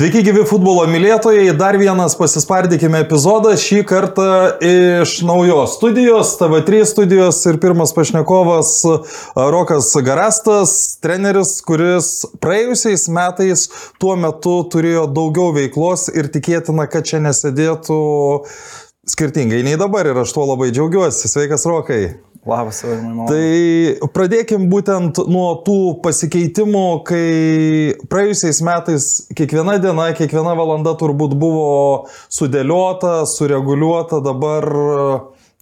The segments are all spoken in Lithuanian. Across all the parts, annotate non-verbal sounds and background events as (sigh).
Sveiki, gyvi futbolo mylėtojai, dar vienas pasispardykime epizodas, šį kartą iš naujos studijos, TV3 studijos ir pirmas pašnekovas Rokas Garastas, treneris, kuris praėjusiais metais tuo metu turėjo daugiau veiklos ir tikėtina, kad čia nesėdėtų skirtingai nei dabar ir aš tuo labai džiaugiuosi. Sveikas, Rokai. Labas, Aurimai. Tai pradėkim būtent nuo tų pasikeitimų, kai praėjusiais metais kiekviena diena, kiekviena valanda turbūt buvo sudėliota, sureguliuota, dabar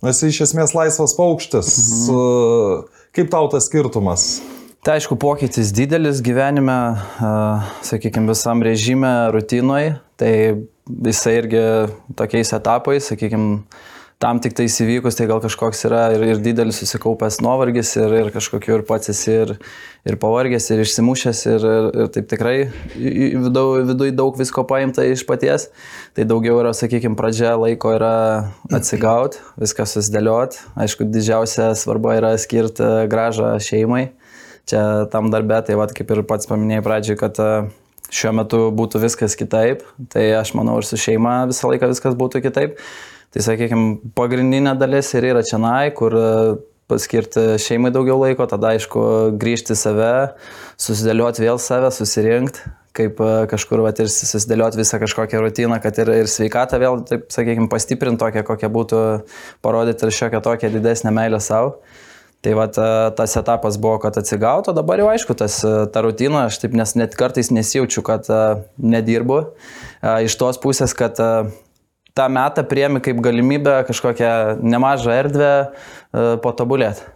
esi iš esmės laisvas paukštis. Mhm. Kaip tau tas skirtumas? Tai aišku, pokytis didelis gyvenime, sakykime, visam režime, rutinoje. Tai jisai irgi tokiais etapais, sakykime, tam tik tai įvykus, tai gal kažkoks yra ir, ir didelis susikaupęs nuovargis, ir, ir kažkokiu ir pats esi ir, ir pavargęs, ir išsimušęs, ir, ir, ir taip tikrai viduje vidu daug visko paimta iš paties. Tai daugiau yra, sakykime, pradžia laiko yra atsigauti, viską susidėlioti. Aišku, didžiausia svarba yra skirti gražą šeimai. Čia tam darbė, tai vad kaip ir pats paminėjai pradžioj, kad šiuo metu būtų viskas kitaip, tai aš manau ir su šeima visą laiką viskas būtų kitaip. Tai sakykime, pagrindinė dalis ir yra čia nai, kur e, paskirti šeimai daugiau laiko, tada aišku grįžti į save, susidėlioti vėl save, susirinkti, kaip e, kažkur vat, ir susidėlioti visą kažkokią rutiną, kad ir, ir sveikatą vėl, taip sakykime, pastiprinti tokią, kokią būtų parodyti ir šiokią tokią didesnę meilę savo. Tai va tas etapas buvo, kad atsigauto, dabar jau aišku, tas, e, ta rutina, aš taip nes net kartais nesijaučiu, kad nedirbu. Iš tos pusės, kad tą metą priemi kaip galimybę kažkokią nemažą erdvę e, patobulėti.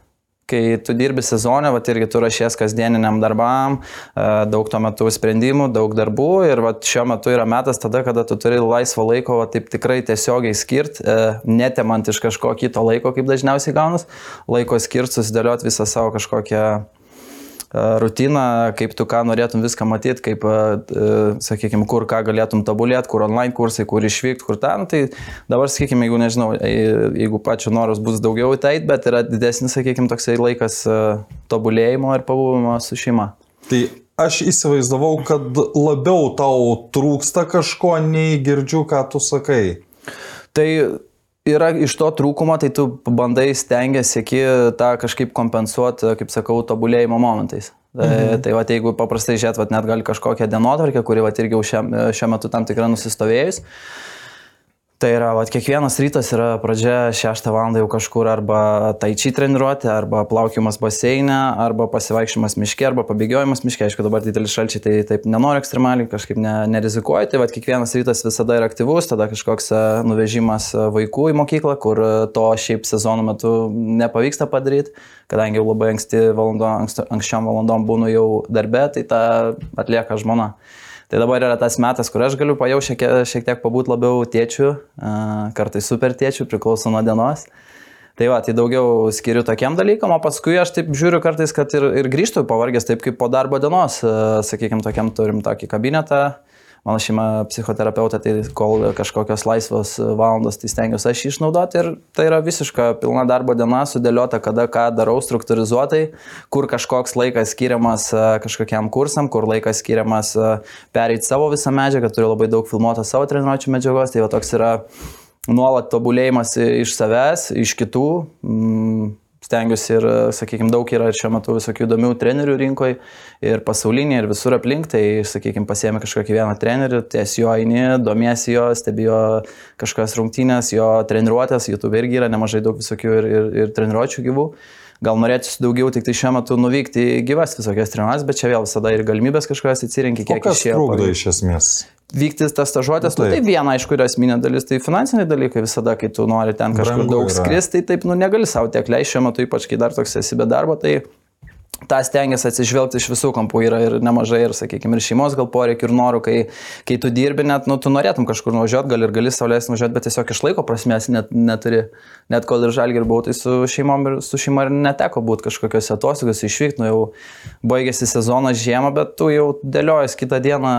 Kai tu dirbi sezonę, va irgi tu rašies kasdieniniam darbam, e, daug tuo metu sprendimų, daug darbų ir va, šiuo metu yra metas tada, kada tu turi laisvo laiko, va, taip tikrai tiesiogiai skirti, e, netemant iš kažko kito laiko, kaip dažniausiai gaunas, laiko skirti, susidėlioti visą savo kažkokią rutiną, kaip tu ką norėtum viską matyti, kaip, sakykime, kur ką galėtum tobulėti, kur online kursai, kur išvykti, kur ten. Tai dabar, sakykime, jeigu nežinau, jeigu pačio noras bus daugiau į tai, bet yra didesnis, sakykime, toksai laikas tobulėjimo ir pabuvimo su šeima. Tai aš įsivaizdavau, kad labiau tau trūksta kažko, nei girdžiu, ką tu sakai. Tai yra iš to trūkumo, tai tu bandai stengiasi sieki tą kažkaip kompensuoti, kaip sakau, tobulėjimo momentais. Tai, mhm. Tai va, jeigu paprastai žiūrėt, net gali kažkokią dienotvarkę, kuri va, irgi jau šiuo metu tam tikrai nusistovėjus, Tai yra, vat, kiekvienas rytas yra pradžia 6 val. jau kažkur arba taičiai treniruoti, arba plaukimas baseinė, arba pasivaikščiojimas miške, arba pabėgiojimas miške. Aišku, dabar didelis šalčiai, tai taip nenoriu ekstremaliai, kažkaip ne, nerizikuoju. Tai vat, kiekvienas rytas visada yra aktyvus, tada kažkoks e, nuvežimas e, vaikų į mokyklą, kur e, to šiaip sezono metu nepavyksta padaryti, kadangi jau labai anksti valandom, anksčiau valandom būnu jau darbe, tai tą atlieka žmona. Tai dabar yra tas metas, kur aš galiu pajausti šiek, šiek tiek pabūti labiau tėčių, kartais super tėčių, priklauso nuo dienos. Tai va, tai daugiau skiriu tokiam dalykam, o paskui aš taip žiūriu kartais, kad ir, ir grįžtu pavargęs taip kaip po darbo dienos, sakykime, tokiam turim tokį kabinetą, mano šeima psichoterapeutė, tai kol kažkokios laisvos valandos, tai stengiuosi aš išnaudoti ir tai yra visiška pilna darbo diena, sudėliota, kada ką darau struktūrizuotai, kur kažkoks laikas skiriamas kažkokiam kursam, kur laikas skiriamas pereiti savo visą medžiagą, turiu labai daug filmuotos savo treniruočio medžiagos, tai va toks yra nuolat tobulėjimas iš savęs, iš kitų. Mm, stengiuosi ir, sakykime, daug yra šiuo metu visokių įdomių trenerių rinkoje ir pasaulinėje, ir visur aplink, tai, sakykime, pasiemi kažkokį vieną trenerių, ties jo eini, domiesi jo, stebi jo kažkokias rungtynės, jo treniruotės, YouTube irgi yra nemažai daug visokių ir, ir, ir treniruočių gyvų. Gal norėtųsi daugiau tik tai šiuo metu nuvykti į gyvas visokias treniruotės, bet čia vėl visada ir galimybės kažkokias atsirinkti, kiek išėjo. Trukdo iš esmės? Vykti tas stažuotės, nu, tai viena, aišku, yra esminė dalis, tai finansiniai dalykai visada, kai tu nori ten kažkur Brangu daug skristi, tai taip, nu, negali savo tiek leisti šiuo metu, ypač kai dar toks esi be darbo, tai tą stengiasi atsižvelgti iš visų kampų, yra ir nemažai, ir, sakykime, ir šeimos gal poreikių, ir norų, kai, kai tu dirbi, net, nu, tu norėtum kažkur nuvažiuoti, gal ir gali saulės nuvažiuoti, bet tiesiog iš laiko prasmės net, neturi, net kol ir žalgi ir buvau, tai su šeimom ir su šeima ir neteko būti kažkokiuose atostogose, išvykti, nu jau baigėsi sezonas žiemą, bet tu jau dėliojas kitą dieną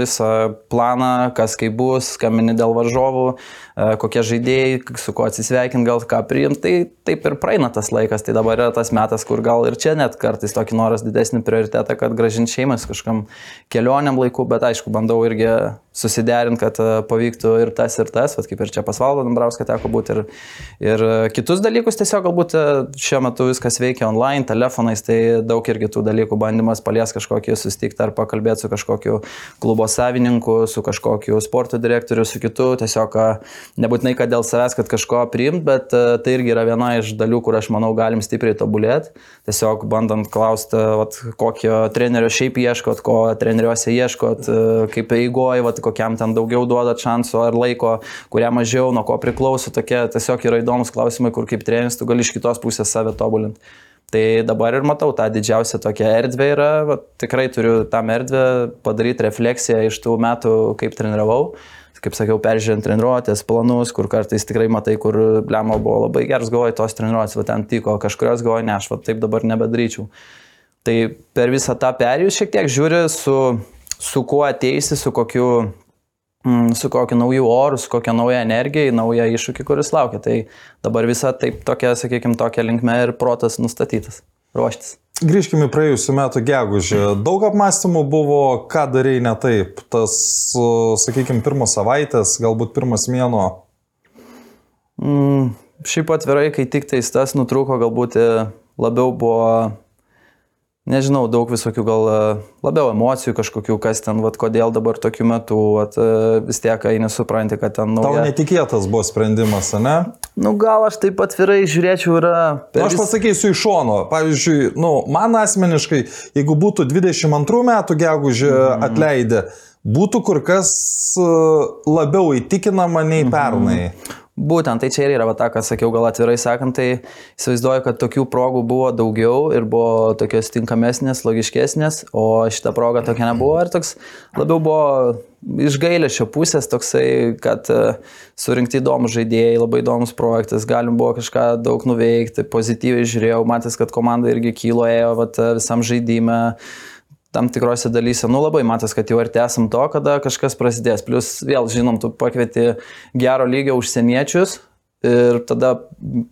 visą planą, kas kaip bus, skambini dėl varžovų, kokie žaidėjai, su kuo atsisveikinti, gal ką priimti, tai taip ir praeina tas laikas, tai dabar yra tas metas, kur gal ir čia čia net kartais tokį noras didesnį prioritetą, kad gražinti šeimas kažkam kelioniam laiku, bet aišku, bandau irgi susiderinti, kad e, pavyktų ir tas, ir tas, vat, kaip ir čia pas Valdą Dambrauską teko būti, ir, ir kitus dalykus. Tiesiog galbūt e, šiuo metu viskas veikia online, telefonais, tai daug irgi tų dalykų bandymas palies kažkokį susitikti ar pakalbėti su kažkokiu klubo savininku, su kažkokiu sporto direktoriu, su kitu, tiesiog nebūtinai, kad dėl savęs, kad kažko priimt, bet tai irgi yra viena iš dalių, kur aš manau galim stipriai tobulėti, tiesiog bandant klausti, vat, kokio trenerio šiaip ieškot, ko treneriuose ieškot, kaip eigoji, kokiam ten daugiau duoda šansų ar laiko, kuriam mažiau, nuo ko priklauso, tokie tiesiog yra įdomus klausimai, kur kaip treneris tu gali iš kitos pusės save tobulinti. Tai dabar ir matau tą didžiausią tokią erdvę yra, va, tikrai turiu tam erdvę padaryti refleksiją iš tų metų, kaip treniravau kaip sakiau, peržiūrint treniruotės planus, kur kartais tikrai matai, kur blemo buvo labai geras galvoj, tos treniruotės, va ten tiko, kažkurios galvoj, ne, aš va taip dabar nebedaryčiau. Tai per visą tą perėjus šiek tiek žiūri su, su kuo ateisi, su kokiu mm, su kokiu nauju oru, su kokia nauja energija, nauja iššūkį, kuris laukia. Tai dabar visa taip tokia, sakykime, tokia linkme ir protas nustatytas, ruoštis. Grįžkime praėjusiu metu gegužę. Daug apmąstymų buvo, ką darėjai ne taip. Tas, sakykime, pirmos savaitės, galbūt pirmas mėno. Mm, šiaip atvirai, kai tik tais tas nutrūko, galbūt e, labiau buvo nežinau, daug visokių gal e, labiau emocijų kažkokių, kas ten, vat, kodėl dabar tokiu metu, vat, e, vis tiek, kai nesupranti, kad ten... Nauja... Tau netikėtas buvo sprendimas, ne? Nu, gal aš taip atvirai žiūrėčiau, yra... Nu, aš pasakysiu iš šono, pavyzdžiui, nu, man asmeniškai, jeigu būtų 22 metų gegužė mm. atleidę, būtų kur kas e, labiau įtikinama nei mhm. pernai. Mm. Būtent, tai čia ir yra, va, tą, ką sakiau, gal atvirai sakant, tai įsivaizduoju, kad tokių progų buvo daugiau ir buvo tokios tinkamesnės, logiškesnės, o šita proga tokia nebuvo ir toks labiau buvo iš gailėšio pusės toksai, kad e, surinkti įdomus žaidėjai, labai įdomus projektas, galim buvo kažką daug nuveikti, pozityviai žiūrėjau, matęs, kad komanda irgi kylo ėjo vat, visam žaidimui tam tikrose dalyse, nu labai matas, kad jau arti esam to, kada kažkas prasidės. Plus vėl, žinom, tu pakvieti gero lygio užsieniečius, ir tada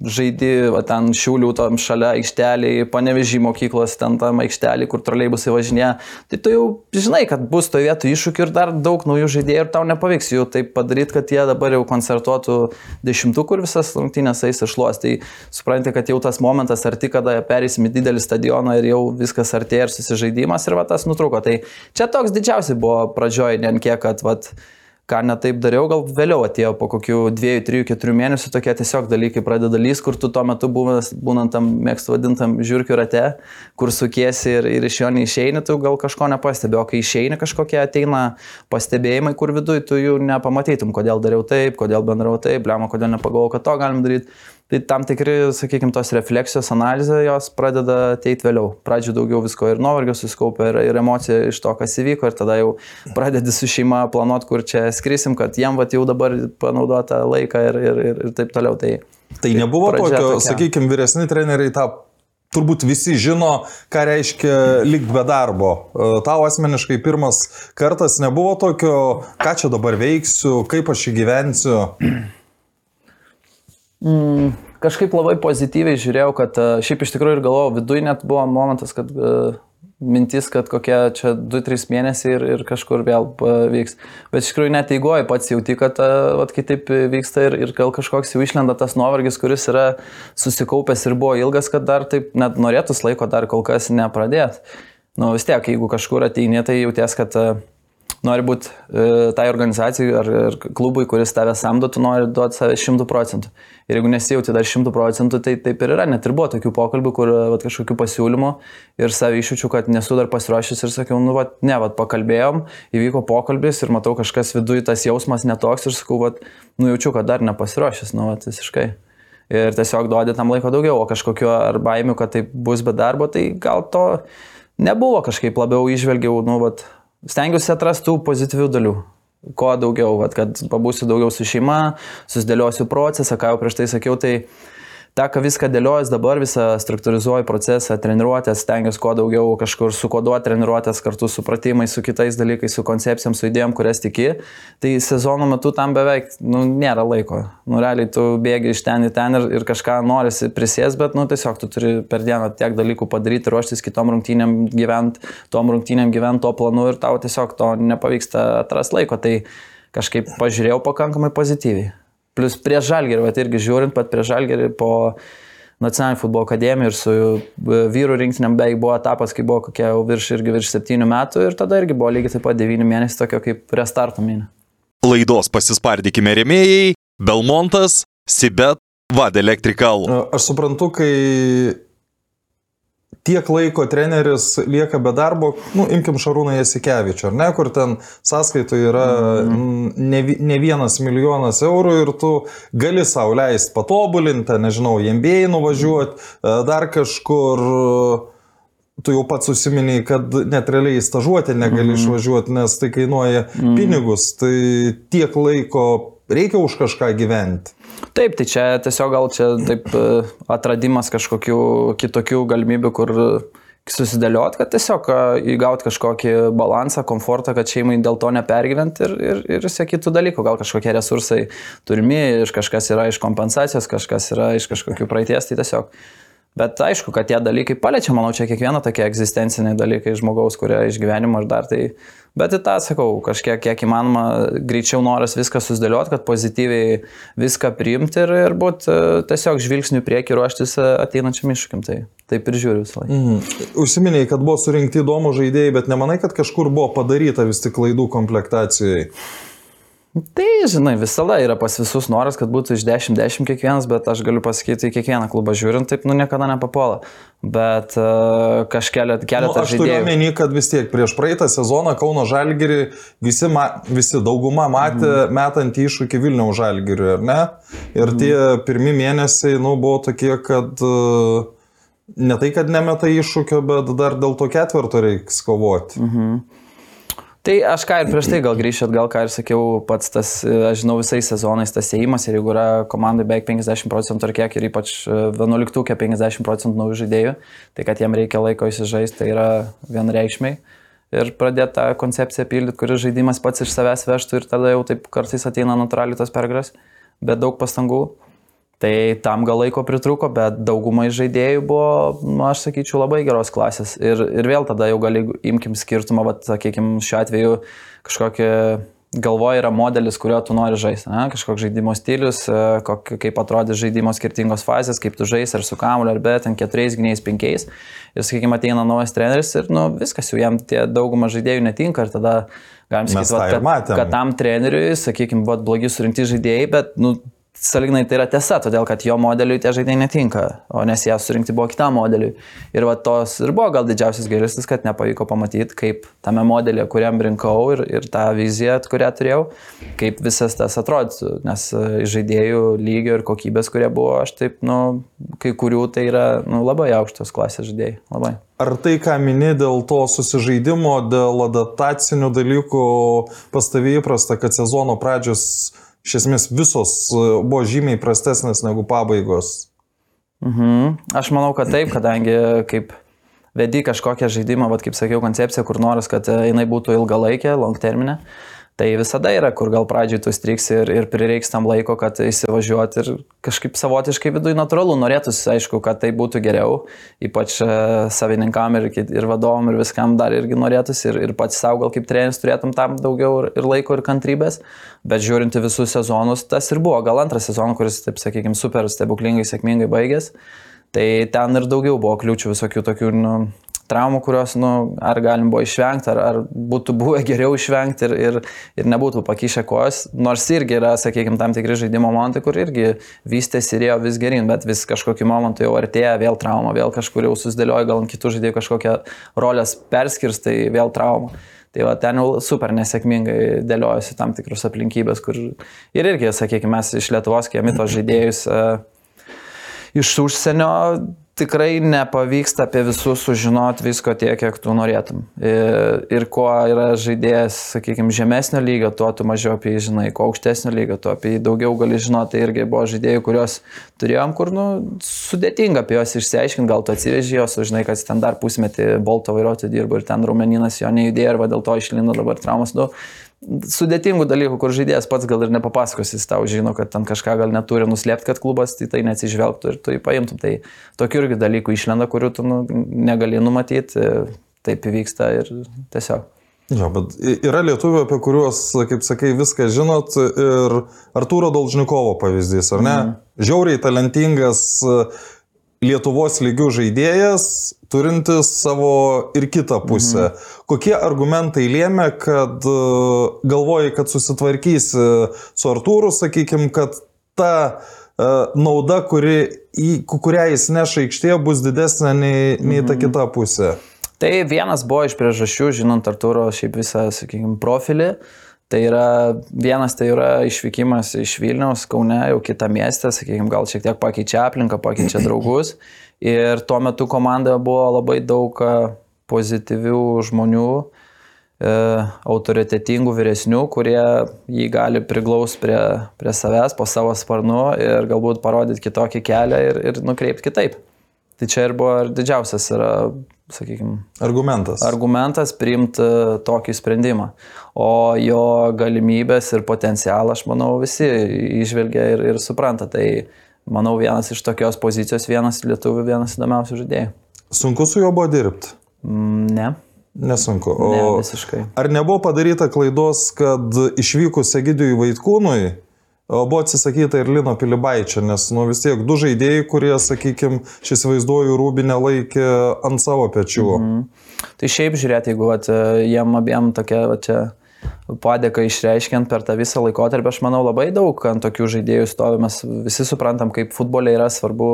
žaidi va, ten šiulių tam šalia aikšteliai, panevežį mokyklos, ten tam aikštelį, kur troleibusai važinėja, tai tu jau žinai, kad bus to vietų iššūkių ir dar daug naujų žaidėjų ir tau nepavyks jų taip padaryti, kad jie dabar jau koncertuotų dešimtukų ir visas rungtynės eis išluos. Tai supranti, kad jau tas momentas arti, kada perėsim į didelį stadioną ir jau viskas artėja ir susižaidimas ir va tas nutruko. Tai čia toks didžiausias buvo pradžioje, ne kiek, kad vat, ką netaip dariau, gal vėliau atėjo po kokių 2, 3, 4 mėnesių tokie tiesiog dalykai pradeda lys, kur tu tuo metu būnant, būnant tam mėgstu vadintam žiūrkių rate, kur sukiesi ir, ir iš jo neišeini, tu gal kažko nepastebi, o kai išeini kažkokie ateina pastebėjimai, kur viduje tu jų nepamatytum, kodėl dariau taip, kodėl bendrau taip, blema, kodėl nepagalvojau, kad to galim daryti. Tai tam tikri, sakykime, tos refleksijos analizė jos pradeda ateiti vėliau. Pradžioje daugiau visko ir nuovargio suskaupia, ir, ir emocija iš to, kas įvyko, ir tada jau pradedi su šeima planuoti, kur čia skrisim, kad jiem vat jau dabar panaudota laiką ir, ir, ir, ir taip toliau. Tai, tai nebuvo tokio, sakykime, vyresni treneriai tą turbūt visi žino, ką reiškia likti be darbo. E, tau asmeniškai pirmas kartas nebuvo tokio, ką čia dabar veiksiu, kaip aš įgyvensiu. Mm, kažkaip labai pozityviai žiūrėjau, kad e, šiaip iš tikrųjų ir galvojau, viduje net buvo momentas, kad uh, mintis, kad kokie čia 2-3 mėnesiai ir, ir kažkur vėl vyks. Bet iš tikrųjų net eigoji pats jauti, kad vat, kitaip vyksta ir, ir gal kažkoks jau išlenda tas nuovargis, kuris yra susikaupęs ir buvo ilgas, kad dar taip net norėtus laiko dar kol kas nepradėt. Nu vis tiek, jeigu kažkur ateini, tai jauties, kad uh, nori būti e, tai organizacijai ar, ar klubui, kuris tave samdo, tu nori duoti save šimtų procentų. Ir jeigu nesijauti dar šimtų procentų, tai taip ir yra. Net ir buvo tokių pokalbių, kur vat, kažkokių pasiūlymų ir save iššūčių, kad nesu dar pasiruošęs ir sakiau, nu, vat, ne, vat, pakalbėjom, įvyko pokalbis ir matau kažkas viduje tas jausmas netoks ir sakau, vat, nu, jaučiu, kad dar nepasiruošęs, nu, vat, visiškai. Ir tiesiog duodi tam laiko daugiau, o kažkokio ar baimių, kad tai bus be darbo, tai gal to nebuvo kažkaip labiau išvelgiau, nu, vat, stengiuosi atrasti tų pozityvių dalių. Kuo daugiau, vat, kad pabūsiu daugiau su šeima, susidėliosiu procesą, ką jau prieš tai sakiau, tai teka viską dėliojas dabar, visą struktūrizuoju procesą, treniruotės, stengiuosi kuo daugiau kažkur sukoduoti treniruotės kartu su pratimais, su kitais dalykais, su koncepcijom, su idėjom, kurias tiki. Tai sezono metu tam beveik nu, nėra laiko. Nu, realiai tu bėgi iš ten į ten ir, ir kažką norisi prisės, bet nu, tiesiog tu turi per dieną tiek dalykų padaryti, ruoštis kitom rungtynėm gyventi, tom rungtynėm gyventi to planu ir tau tiesiog to nepavyksta atrasti laiko. Tai kažkaip pažiūrėjau pakankamai pozityviai. Plus prieš žalgerį, bet irgi žiūrint pat prieš žalgerį po nacionalinį futbolo akademiją ir su e, vyrų rinktiniam beveik buvo etapas, kai buvo kokie jau virš irgi virš septynių metų ir tada irgi buvo lygiai taip pat devyni mėnesiai tokio kaip restarto mėnesio. Laidos pasispardykime remėjai - Belmontas, Sibet, Vad Electrical. Aš suprantu, kai tiek laiko treneris lieka be darbo, nu, imkim Šarūną Jasikevičių, ar ne, kur ten sąskaitoje yra mm. ne, ne vienas milijonas eurų ir tu gali savo leisti patobulinti, nežinau, jambėjai nuvažiuoti, e, dar kažkur tu jau pats užsiminiai, kad net realiai stažuoti negali mm. išvažiuoti, nes tai kainuoja mm. pinigus, tai tiek laiko reikia už kažką gyventi. Taip, tai čia tiesiog gal čia taip e, atradimas kažkokių kitokių galimybių, kur susidėliot, kad tiesiog e, įgauti kažkokį balansą, komfortą, kad šeimai dėl to nepergyventi ir, ir, ir sakytų dalykų. Gal kažkokie resursai turimi, kažkas yra iš kompensacijos, kažkas yra iš kažkokių praeities, tai tiesiog. Bet aišku, kad tie dalykai paliečia, manau, čia kiekvieną tokie egzistenciniai dalykai žmogaus, kurie išgyvenimo ir dar tai Bet į tą sakau, kažkiek kiek įmanoma greičiau noras viską susidėlioti, kad pozityviai viską priimti ir, ir būti e, tiesiog žvilgsnių prieki ruoštis e, ateinančiam iššūkim. Tai taip ir žiūriu visą laiką. Mhm. Užsiminiai, kad buvo surinkti įdomų žaidėjai, bet nemanai, kad kažkur buvo padaryta vis tik klaidų komplektacijai? Tai, žinai, visada yra pas visus noras, kad būtų iš 10-10 kiekvienas, bet aš galiu pasakyti, kiekvieną klubą žiūrint, taip, nu, niekada nepapuola. Bet uh, kažkeletą keletą nu, aš žaidėjų. Aš turiu omeny, kad vis tiek prieš praeitą sezoną Kauno Žalgirį visi, ma, visi dauguma matė mm. metant iššūkį Vilniaus Žalgiriui, ar ne? Ir mm. tie pirmi mėnesiai, nu, buvo tokie, kad uh, ne tai, kad nemeta iššūkio, bet dar dėl to ketvirto reiks kovoti. Mm -hmm. Tai aš ką ir prieš tai gal grįšiu atgal, ką ir sakiau, pats tas, aš žinau, visais sezonais tas įėjimas ir jeigu yra komandai beveik 50 procentų ar kiek ir ypač 11 50 procentų naujų žaidėjų, tai kad jiem reikia laiko įsižaisti, tai yra vienreikšmiai. Ir pradėti tą koncepciją pildyti, kuris žaidimas pats iš savęs vežtų ir tada jau taip kartais ateina natūraliai tos pergalės, bet daug pastangų. Tai tam gal laiko pritruko, bet daugumai žaidėjų buvo, nu, aš sakyčiau, labai geros klasės. Ir, ir vėl tada jau gali imkim skirtumą, bet, sakykime, šiuo atveju kažkokie galvoje yra modelis, kurio tu nori žaisti. Ne? Kažkoks žaidimo stilius, e, kok, kaip atrodys žaidimo skirtingos fazės, kaip tu žais, ar su kamuliu, ar be, ten keturiais gyniais, penkiais. Ir, sakykime, ateina naujas treneris ir, nu, viskas jau jam tie dauguma žaidėjų netinka ir tada galim sakyti, kad, kad tam treneriui, sakykime, buvo blogi surinkti žaidėjai, bet, nu, salignai tai yra tiesa, todėl kad jo modeliui tie žaidėjai netinka, o nes jie surinkti buvo kitam modeliui. Ir va tos ir buvo gal didžiausias gailestis, kad nepavyko pamatyti, kaip tame modelėje, kuriam rinkau ir, ir tą viziją, kurią turėjau, kaip visas tas atrodytų. Nes e, žaidėjų lygio ir kokybės, kurie buvo, aš taip, nu, kai kurių tai yra nu, labai aukštos klasės žaidėjai. Labai. Ar tai, ką mini dėl to susižaidimo, dėl adaptacinių dalykų, pas tavį įprasta, kad sezono pradžios iš esmės visos e, buvo žymiai prastesnės negu pabaigos. Mhm. Aš manau, kad taip, kadangi kaip vedi kažkokią žaidimą, vad kaip sakiau, koncepciją, kur noras, kad e, jinai būtų ilgalaikė, long terminė. Tai visada yra, kur gal pradžiai tu striksi ir, ir prireiks tam laiko, kad įsivažiuoti ir kažkaip savotiškai viduje natūralu, norėtųsi, aišku, kad tai būtų geriau, ypač e, savininkam ir, ir vadovom ir viskam dar irgi norėtųsi ir, ir pats savo gal kaip treneris turėtum tam daugiau ir, ir laiko ir kantrybės, bet žiūrinti visus sezonus, tas ir buvo, gal antras sezonas, kuris, taip sakykime, super stebuklingai, sėkmingai baigės. Tai ten ir daugiau buvo kliūčių visokių tokių nu, traumų, kurios, nu, ar galim buvo išvengti, ar, ar būtų buvę geriau išvengti ir, ir, ir nebūtų pakišę kojas. Nors irgi yra, sakykime, tam tikri žaidimo momentai, kur irgi vystėsi ir ėjo vis gerin, bet vis kažkokiu momentu jau artėja vėl trauma, vėl kažkur jau susidėlioja, gal kitų žaidėjų kažkokią rolės perskirstai, vėl trauma. Tai va, ten jau super nesėkmingai dėliojasi tam tikrus aplinkybės, kur ir irgi, sakykime, mes iš Lietuvos, kai amitos žaidėjus uh, iš užsienio tikrai nepavyksta apie visus sužinoti visko tiek, kiek tu norėtum. Ir, ir kuo yra žaidėjas, sakykime, žemesnio lygio, tuo tu mažiau apie jį žinai, kuo aukštesnio lygio, tuo apie jį daugiau gali žinoti. Tai irgi buvo žaidėjai, kuriuos turėjom, kur nu, sudėtinga apie juos išsiaiškinti, gal tu atsiveži juos, žinai, kad ten dar pusmetį bolto vairuotojų dirbo ir ten rumeninas jo nejudėjo ir va dėl to išlindo dabar traumas. Nu, sudėtingų dalykų, kur žaidėjas pats gal ir nepapasakos, jis tau žino, kad ten kažką gal neturi nuslėpti, kad klubas tai, tai neatsižvelgtų ir tu jį paimtum. Tai tokių irgi dalykų išlenda, kurių tu nu, negali numatyti, taip įvyksta ir tiesiog. Jo, bet yra lietuvių, apie kuriuos, kaip sakai, viską žinot ir Artūro Dolžnikovo pavyzdys, ar ne? Mm. Žiauriai talentingas Lietuvos lygių žaidėjas, turintis savo ir kitą pusę. Mhm. Kokie argumentai lėmė, kad e, galvojai, kad susitvarkysi su Artūru, sakykime, kad ta uh, nauda, kuri, į, kurią jis neša aikštėje, bus didesnė nei, nei ta mhm. kita pusė? Tai vienas buvo iš priežasčių, žinant Artūro šiaip visą, sakykime, profilį. Uh, Tai yra vienas, tai yra išvykimas iš Vilniaus, Kaune, jau kitą miestą, sakykime, gal šiek tiek pakeičia aplinką, pakeičia (clears throat) draugus. Ir tuo metu komandoje buvo labai daug pozityvių žmonių, e, autoritetingų vyresnių, kurie jį gali priglaus prie, prie savęs po savo sparnu ir galbūt parodyti kitokį kelią ir, ir nukreipti kitaip. Tai čia ir buvo ir didžiausias yra sakykime, argumentas. Argumentas priimti tokį sprendimą. O jo galimybės ir potencialą, aš manau, visi išvelgia ir, ir supranta. Tai manau, vienas iš tokios pozicijos, vienas lietuvių, vienas įdomiausių žaidėjų. Sunku su juo buvo dirbti? Mm, ne. Nesunku. O ne, visiškai. Ar nebuvo padaryta klaidos, kad išvykus Egidijui Vaitkūnui buvo atsisakyta ir Lino Pilibaičio, nes nu, vis tiek du žaidėjai, kurie, sakykime, šis vaizduoju rūbinę laikė ant savo pečių. Mhm. Tai šiaip žiūrėti, jeigu vat, jiem abiem tokia čia padėką išreiškiant per tą visą laikotarpį, aš manau labai daug ant tokių žaidėjų stovi, mes visi suprantam, kaip futbolė yra svarbu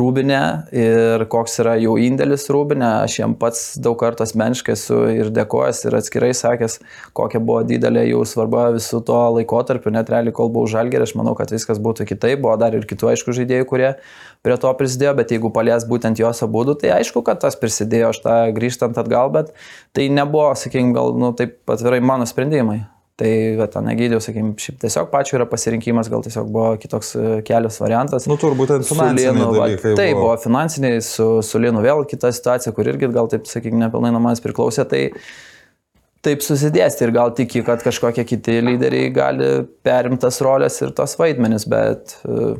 rūbinė ir koks yra jų indėlis rūbinė. Aš jam pats daug kartų asmeniškai esu ir dėkojęs ir atskirai sakęs, kokia buvo didelė jų svarba visų to laikotarpiu, net realiai kol buvau žalgerė, aš manau, kad viskas būtų kitaip, buvo dar ir kitų aišku žaidėjų, kurie prie to prisidėjo, bet jeigu palies būtent jos abu, tai aišku, kad tas prisidėjo, aš tą grįžtant atgal, bet tai nebuvo, sakykime, gal, nu, taip atvirai mano sprendimai. Tai, ten negydėjau, sakykime, šiaip tiesiog pačiu yra pasirinkimas, gal tiesiog buvo kitoks e, kelias variantas. Nu, turbūt ten finansiniai dalykai. Tai buvo, buvo finansiniai, su, su Linu vėl kita situacija, kur irgi gal taip, sakykime, nepilnai nuo manęs priklausė. Tai taip susidėsti ir gal tiki, kad kažkokie kiti lyderiai gali perimtas rolės ir tos vaidmenis, bet uh,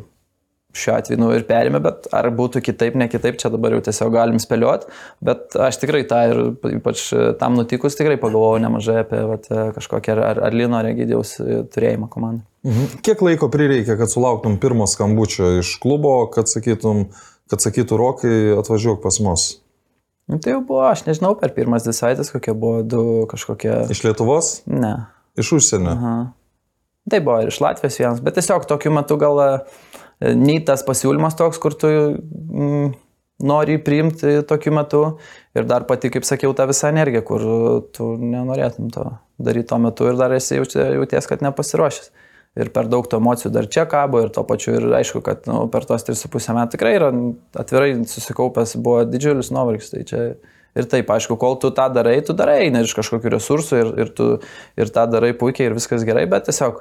šiuo atveju nu, ir perėmė, bet ar būtų kitaip, ne kitaip, čia dabar jau tiesiog galim spėlioti, bet aš tikrai tą ir ypač tam nutikus tikrai pagalvojau nemažai apie vat, kažkokią ar, ar Lino Regidijaus turėjimą komandą. Mhm. Kiek laiko prireikė, kad sulauktum pirmo skambučio iš klubo, kad, sakytum, kad sakytų Rokai, atvažiuok pas mus? Nu, tai jau buvo, aš nežinau, per pirmas dvi savaitės kokie buvo du kažkokie. Iš Lietuvos? Ne. Iš užsienio? Aha. Tai buvo ir iš Latvijos vienas, bet tiesiog tokiu metu gal nei tas pasiūlymas toks, kur tu mm, nori priimti tokiu metu ir dar pati, kaip sakiau, ta visa energija, kur tu nenorėtum to daryti tuo metu ir dar esi jauties, kad nepasiruošęs. Ir per daug tų emocijų dar čia kabo ir to pačiu ir aišku, kad nu, per tos 3,5 metų tikrai yra atvirai susikaupęs, buvo didžiulis nuovargis. Tai čia ir taip, aišku, kol tu tą darai, tu darai, ne iš kažkokių resursų ir, ir tu ir tą darai puikiai ir viskas gerai, bet tiesiog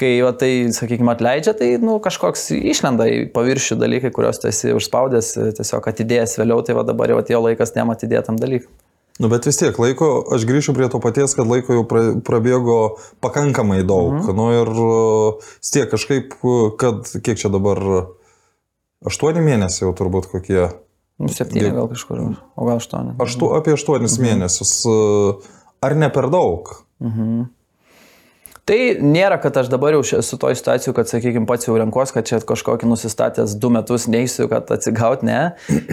kai va, tai, sakykime, atleidžia, tai nu, kažkoks išlenda į paviršių dalykai, kuriuos tu esi užspaudęs, tiesiog atidėjęs vėliau, tai va dabar jau atėjo laikas tiem atidėtam dalykui. Nu, bet vis tiek laiko, aš grįšiu prie to paties, kad laiko jau prabėgo pakankamai daug. Mhm. Nu ir vis tiek kažkaip, kad kiek čia dabar, aštuoni mėnesiai jau turbūt kokie. Nu, septyni gal kažkur, o gal aštuoni. Aštu, apie aštuonis mhm. mėnesius. Ar ne per daug? Mhm. Tai nėra, kad aš dabar jau esu to situacijų, kad, sakykime, pats jau renkos, kad čia kažkokį nusistatęs du metus neįsiu, kad atsigauti, ne.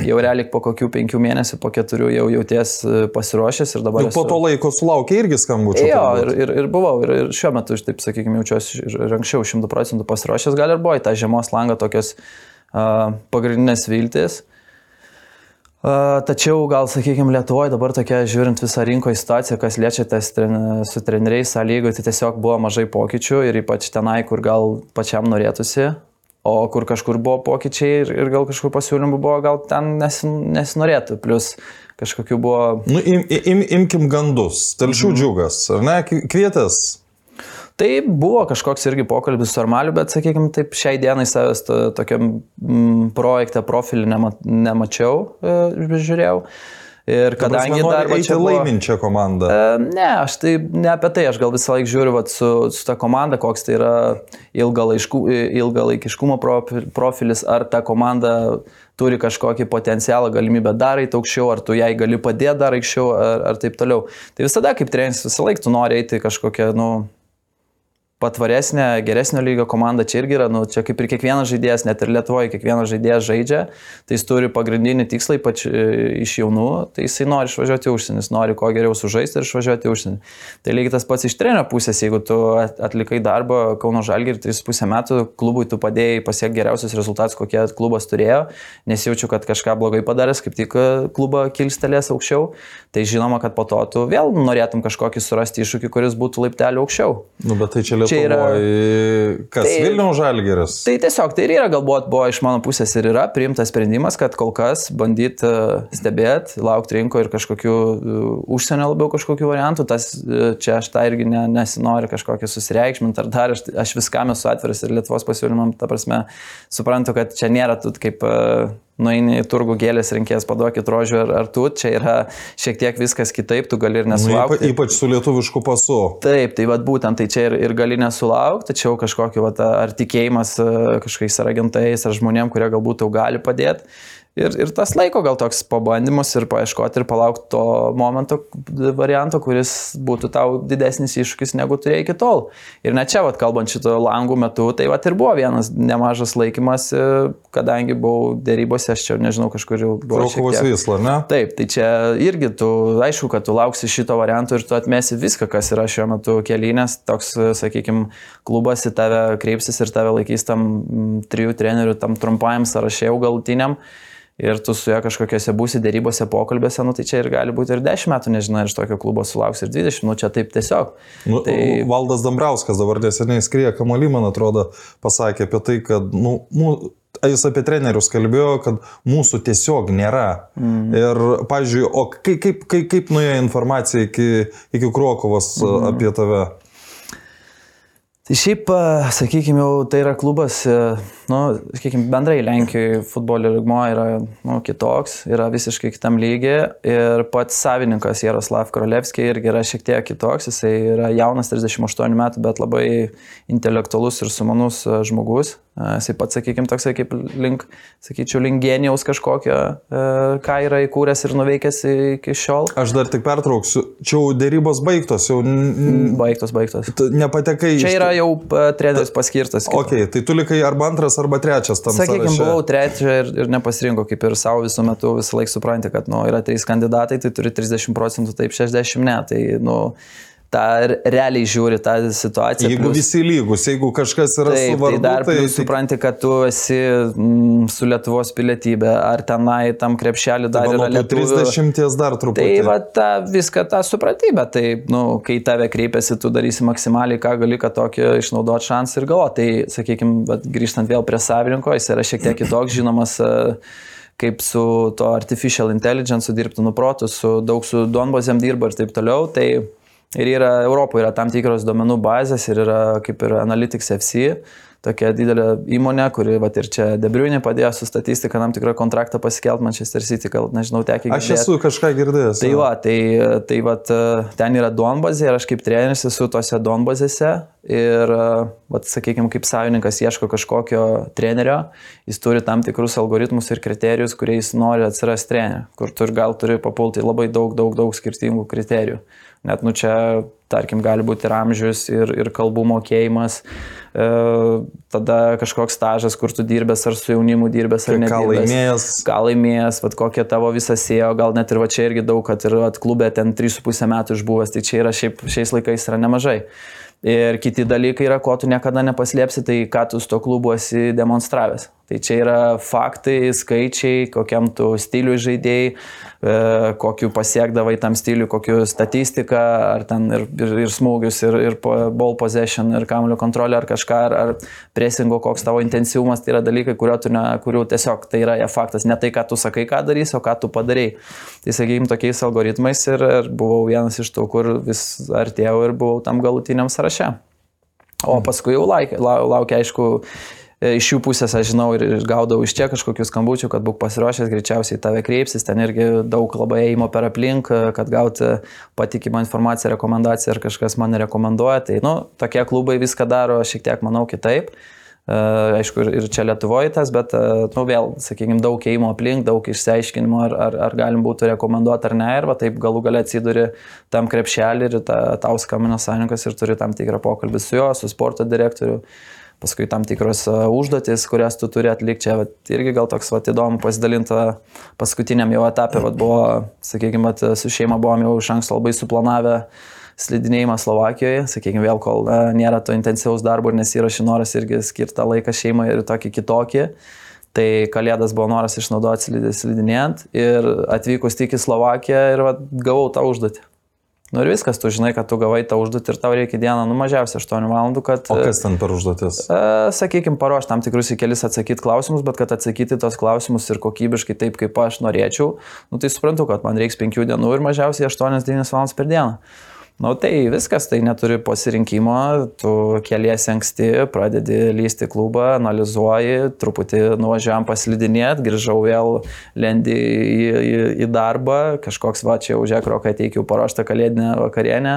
Jau realiai po kokių penkių mėnesių, po keturių jau jauties e, pasiruošęs ir dabar... Jau po esu... to laiko sulaukia irgi skambučių. Jo, ir, ir, ir buvau, ir, ir šiuo metu, taip sakykime, jaučiuosi ir anksčiau šimtų procentų pasiruošęs, gal ir buvo į tą žiemos langą tokios uh, pagrindinės viltis. Tačiau gal, sakykime, Lietuvoje dabar tokia, žiūrint visą rinkoje situaciją, kas liečia tas su treneriais, sąlygų, tai tiesiog buvo mažai pokyčių ir ypač tenai, kur gal pačiam norėtųsi. O kur kažkur buvo pokyčiai ir, ir gal kažkur pasiūlymų buvo, gal ten nesin, nesinorėtų. Plus kažkokių buvo... Nu, im, im, imkim gandus. Telšių Mhm. džiugas, ar ne? Kvi- Kvietęs. Tai buvo kažkoks irgi pokalbis su Armaliu, bet, sakykime, taip šiai dienai savęs to, tokiam mm, projekte profilį nema, nemačiau, e, žiūrėjau. Ir kadangi dar čia buvo... laiminčią komandą. E, Ne, aš tai ne apie tai, aš gal visą laiką žiūriu vat, su, su ta komanda, koks tai yra ilgalaikiškumo profi- profilis, ar ta komanda turi kažkokį potencialą, galimybę dar eiti aukščiau, ar tu jai gali padėti dar aukščiau, ar, ar taip toliau. Tai visada kaip treneris visą laiką tu nori eiti kažkokią, nu, patvaresnė, geresnio lygio komanda čia irgi yra, nu, čia kaip ir kiekvienas žaidėjas, net ir Lietuvoje kiekvienas žaidėjas žaidžia, tai jis turi pagrindinį tikslą, ypač e, iš jaunų, tai jisai nori išvažiuoti užsienį, jis nori kuo geriau sužaisti ir išvažiuoti užsienį. Tai lygiai tas pats iš trenerio pusės, jeigu tu at- atlikai darbą Kauno Žalgirį 3,5 metų, klubui tu padėjai pasiekti geriausius rezultatus, kokie klubas turėjo, nesijaučiu, kad kažką blogai padaręs, kaip tik e, klubą kilstelės aukščiau, tai žinoma, kad po to tu vėl norėtum kažkokį surasti iššūkį, kuris būtų laipteliu aukščiau. Nu, bet tai čia čia yra-. Kas? Tai- Vilniaus žalgeris. Tai tiesiog tai ir yra, galbūt buvo iš mano pusės ir yra priimtas sprendimas, kad kol kas bandyti stebėti, laukti rinko ir kažkokių e, užsienio labiau kažkokių variantų, tas e, čia aš tą irgi ne, nesinori kažkokį susireikšminti ar dar, aš, aš viskam esu atviras ir Lietuvos pasiūlymam, ta prasme, suprantu, kad čia nėra tu kaip e, nueini į turgų gėlės rinkėjas, paduokit rožių ar, ar tu, čia yra šiek tiek viskas kitaip, tu gali ir Nu, nesulaukti. ypač su lietuvišku pasu. Taip, tai vad būtent, tai čia ir, ir gali nesulaukti, tačiau kažkokio, vat, ar tikėjimas e, kažkokiais ar agentais, ar žmonėm, kurie galbūt tau gali padėti. Ir, ir tas laiko gal toks pabandymus ir paieškoti ir palaukti to momento varianto, kuris būtų tau didesnis iššūkis negu turėjai iki tol. Ir net čia, vat, kalbant šito langų metu, tai vat, ir buvo vienas nemažas laikymas, e, kadangi buvau dėrybose, aš čia nežinau, kažkur jau buvau. tiek- Vysla, ne? Taip, tai čia irgi tu, aišku, kad tu lauksi šito varianto ir tu atmesi viską, kas yra šiuo metu kelinės, toks, sakykime, klubas į tave kreipsis ir tave laikys tam trijų trenerių, tam trumpajam sąrašė jau galutiniam. Ir tu su juo kažkokiose būsi dėrybose, pokalbėse, nu tai čia ir gali būti ir 10 metų, nežinau, ar iš tokio klubo sulauks ir 20, nu čia taip tiesiog. Nu, Tai-. Valdas Dambrauskas dabar neseniai skrieja kamuolį, man atrodo, pasakė apie tai, kad nu, mū, jis apie trenerius kalbėjo, kad mūsų tiesiog nėra. Mm. Ir, pavyzdžiui, o kaip, kaip, kaip, kaip nuėjo informacija iki, iki Krokovos mm. apie tave? Tai šiaip, sakykime, jau tai yra klubas, e, nu, sakykime, bendrai Lenkijoje futbolio lygmo yra nu, kitoks, yra visiškai kitam lygiai ir pats savininkas Jaroslav Krolevskiai irgi yra šiek tiek kitoks, jisai yra jaunas 38 metų, bet labai intelektualus ir sumanus e, žmogus. E, Jisai pats, sakykime, toksai kaip link, sakyčiau, link genijaus kažkokio, e, ką yra įkūręs ir nuveikęs iki šiol. Aš dar tik pertrauksiu. Čia jau dėrybos baigtos, jau Baigtos, baigtos. nepatekai. Čia iš- yra jau e, treneris paskirtas. Ok, tai tu likai arba antras, arba trečias tam Sakykime, sąraše. buvau trečia ir, ir nepasirinkau, kaip ir savo visų metų visą laiką supranti, kad nu, yra trys kandidatai, tai turi 30 procentų, taip 60 ne. Tai nu, tą realiai žiūri tą situaciją. Jeigu plius- visi lygus, jeigu kažkas yra Taip, su vardu, tai dar tai, plius supranti, kad tu esi mm, su Lietuvos pilietybė, ar tenai tam krepšelį dar tai yra lietuvių. 30 dar truputį. Tai va tą viską tą supratybę, tai, nu, kai tave kreipiasi, tu darysi maksimaliai, ką gali, kad tokį išnaudot šansą ir galvo. Tai, sakykime, grįžtant vėl prie savininko, jis yra šiek tiek kitoks, žinomas e, kaip su to artificial intelligence, su dirbtiniu protu, su daug su Donbazėm dirba ir taip toliau. Tai ir yra Europoje yra tam tikros duomenų bazės ir yra kaip ir Analytics FC, tokia didelė įmonė, kuri vat, ir čia Debriunė padėjo su statistika tam tikrą kontraktą pasikelt Manchester City, gal nežinau, tekia Aš esu kažką girdėjęs. Tai va, tai, tai va, ten yra Donbazė ir aš kaip treneris esu tose Donbazėse ir, va, sakykime, kaip savininkas ieško kažkokio trenerio, jis turi tam tikrus algoritmus ir kriterijus, kuriais nori atsirasti treneriu, kur tu gal turi papulti labai daug, daug, daug skirtingų kriterijų. Net nu čia, tarkim, gali būti ir amžius, ir, ir kalbų mokėjimas, e, tada kažkoks stažas, kur tu dirbęs ar su jaunimu dirbęs ar ne. ką laimėjęs. Ką laimėjęs, vat, kokia tavo visa sėjo, gal net ir va čia irgi daug, kad ir vat, klube ten 3,5 metų išbuvęs, tai čia yra šiaip šiais laikais yra nemažai. Ir kiti dalykai yra, ko tu niekada nepaslėpsi, tai ką tu su to klubu esi demonstravęs. Tai čia yra faktai, skaičiai, kokiam tu stiliui žaidėjai, e, kokiu pasiekdavai tam stiliui, kokiu statistiką, ar ten ir, ir, ir smūgius, ir, ir ball possession, ir kamulio kontrolė, ar kažką, ar, ar presingo, koks tavo intensyvumas, tai yra dalykai, ne, kurių tiesiog tai yra faktas, ne tai, ką tu sakai, ką darysi, o ką tu padarai. Tai sakykime, tokiais algoritmais ir, ir buvau vienas iš tų, kur vis artėjau ir buvau tam galutiniam sąraše. O paskui jau laukia, laukia aišku, iš jų pusės aš žinau ir gaudau iš čia kažkokius skambučių, kad būk pasiruošęs, greičiausiai tave kreipsis, ten irgi daug labai eimo per aplink, kad gauti patikimą informaciją, rekomendaciją ar kažkas mane rekomenduoja. Tai, nu, tokie klubai viską daro šiek tiek, manau, kitaip. Aišku, ir čia Lietuvoje tas, bet, nu, vėl, sakykime, daug eimo aplink, daug išsiaiškinimo, ar, ar, ar galim būtų rekomenduoti ar ne, ir va, taip galų galę atsiduri tam krepšelį ir ta, tau skambina sąjungas ir turi tam tikrą pokalbį su juo, su sporto direktoriu. Paskui tam tikros e, užduotis, kurias tu turi atlikti. Čia vat, irgi gal toks vat, įdomu pasidalinta paskutiniam jau etapė, vat, buvo, sakykime, vat, su šeima buvom jau iš anksto labai suplanavę slidinėjimą Slovakijoje, sakykime, vėl kol e, nėra to intensyvaus darbo ir nesirašy noras irgi skirtą laiką šeimai ir tokį kitokį. Tai kalėdas buvo noras išnaudoti slidinėjant ir atvykus tik į Slovakiją ir vat, gavau tą užduotį. Nu ir viskas, tu žinai, kad tu gavai tą užduotį ir tau reikia dieną, nu mažiausiai 8 valandų, kad... O kas ten per užduotis? E, sakykime, paruošti tam tikrus į kelis atsakyti klausimus, bet kad atsakyti tos klausimus ir kokybiškai taip, kaip aš norėčiau, nu tai suprantu, kad man reiks 5 dienų ir mažiausiai 8-9 valandas per dieną. Nu tai viskas, tai neturi pasirinkimo, tu keliesi anksti, pradedi lysti klubą, analizuoji, truputį nuvažiavam paslidinėt, grįžau vėl lendi į, į, į darbą, kažkoks va čia jau žekrokai teikiau paruoštą kalėdinę vakarienę,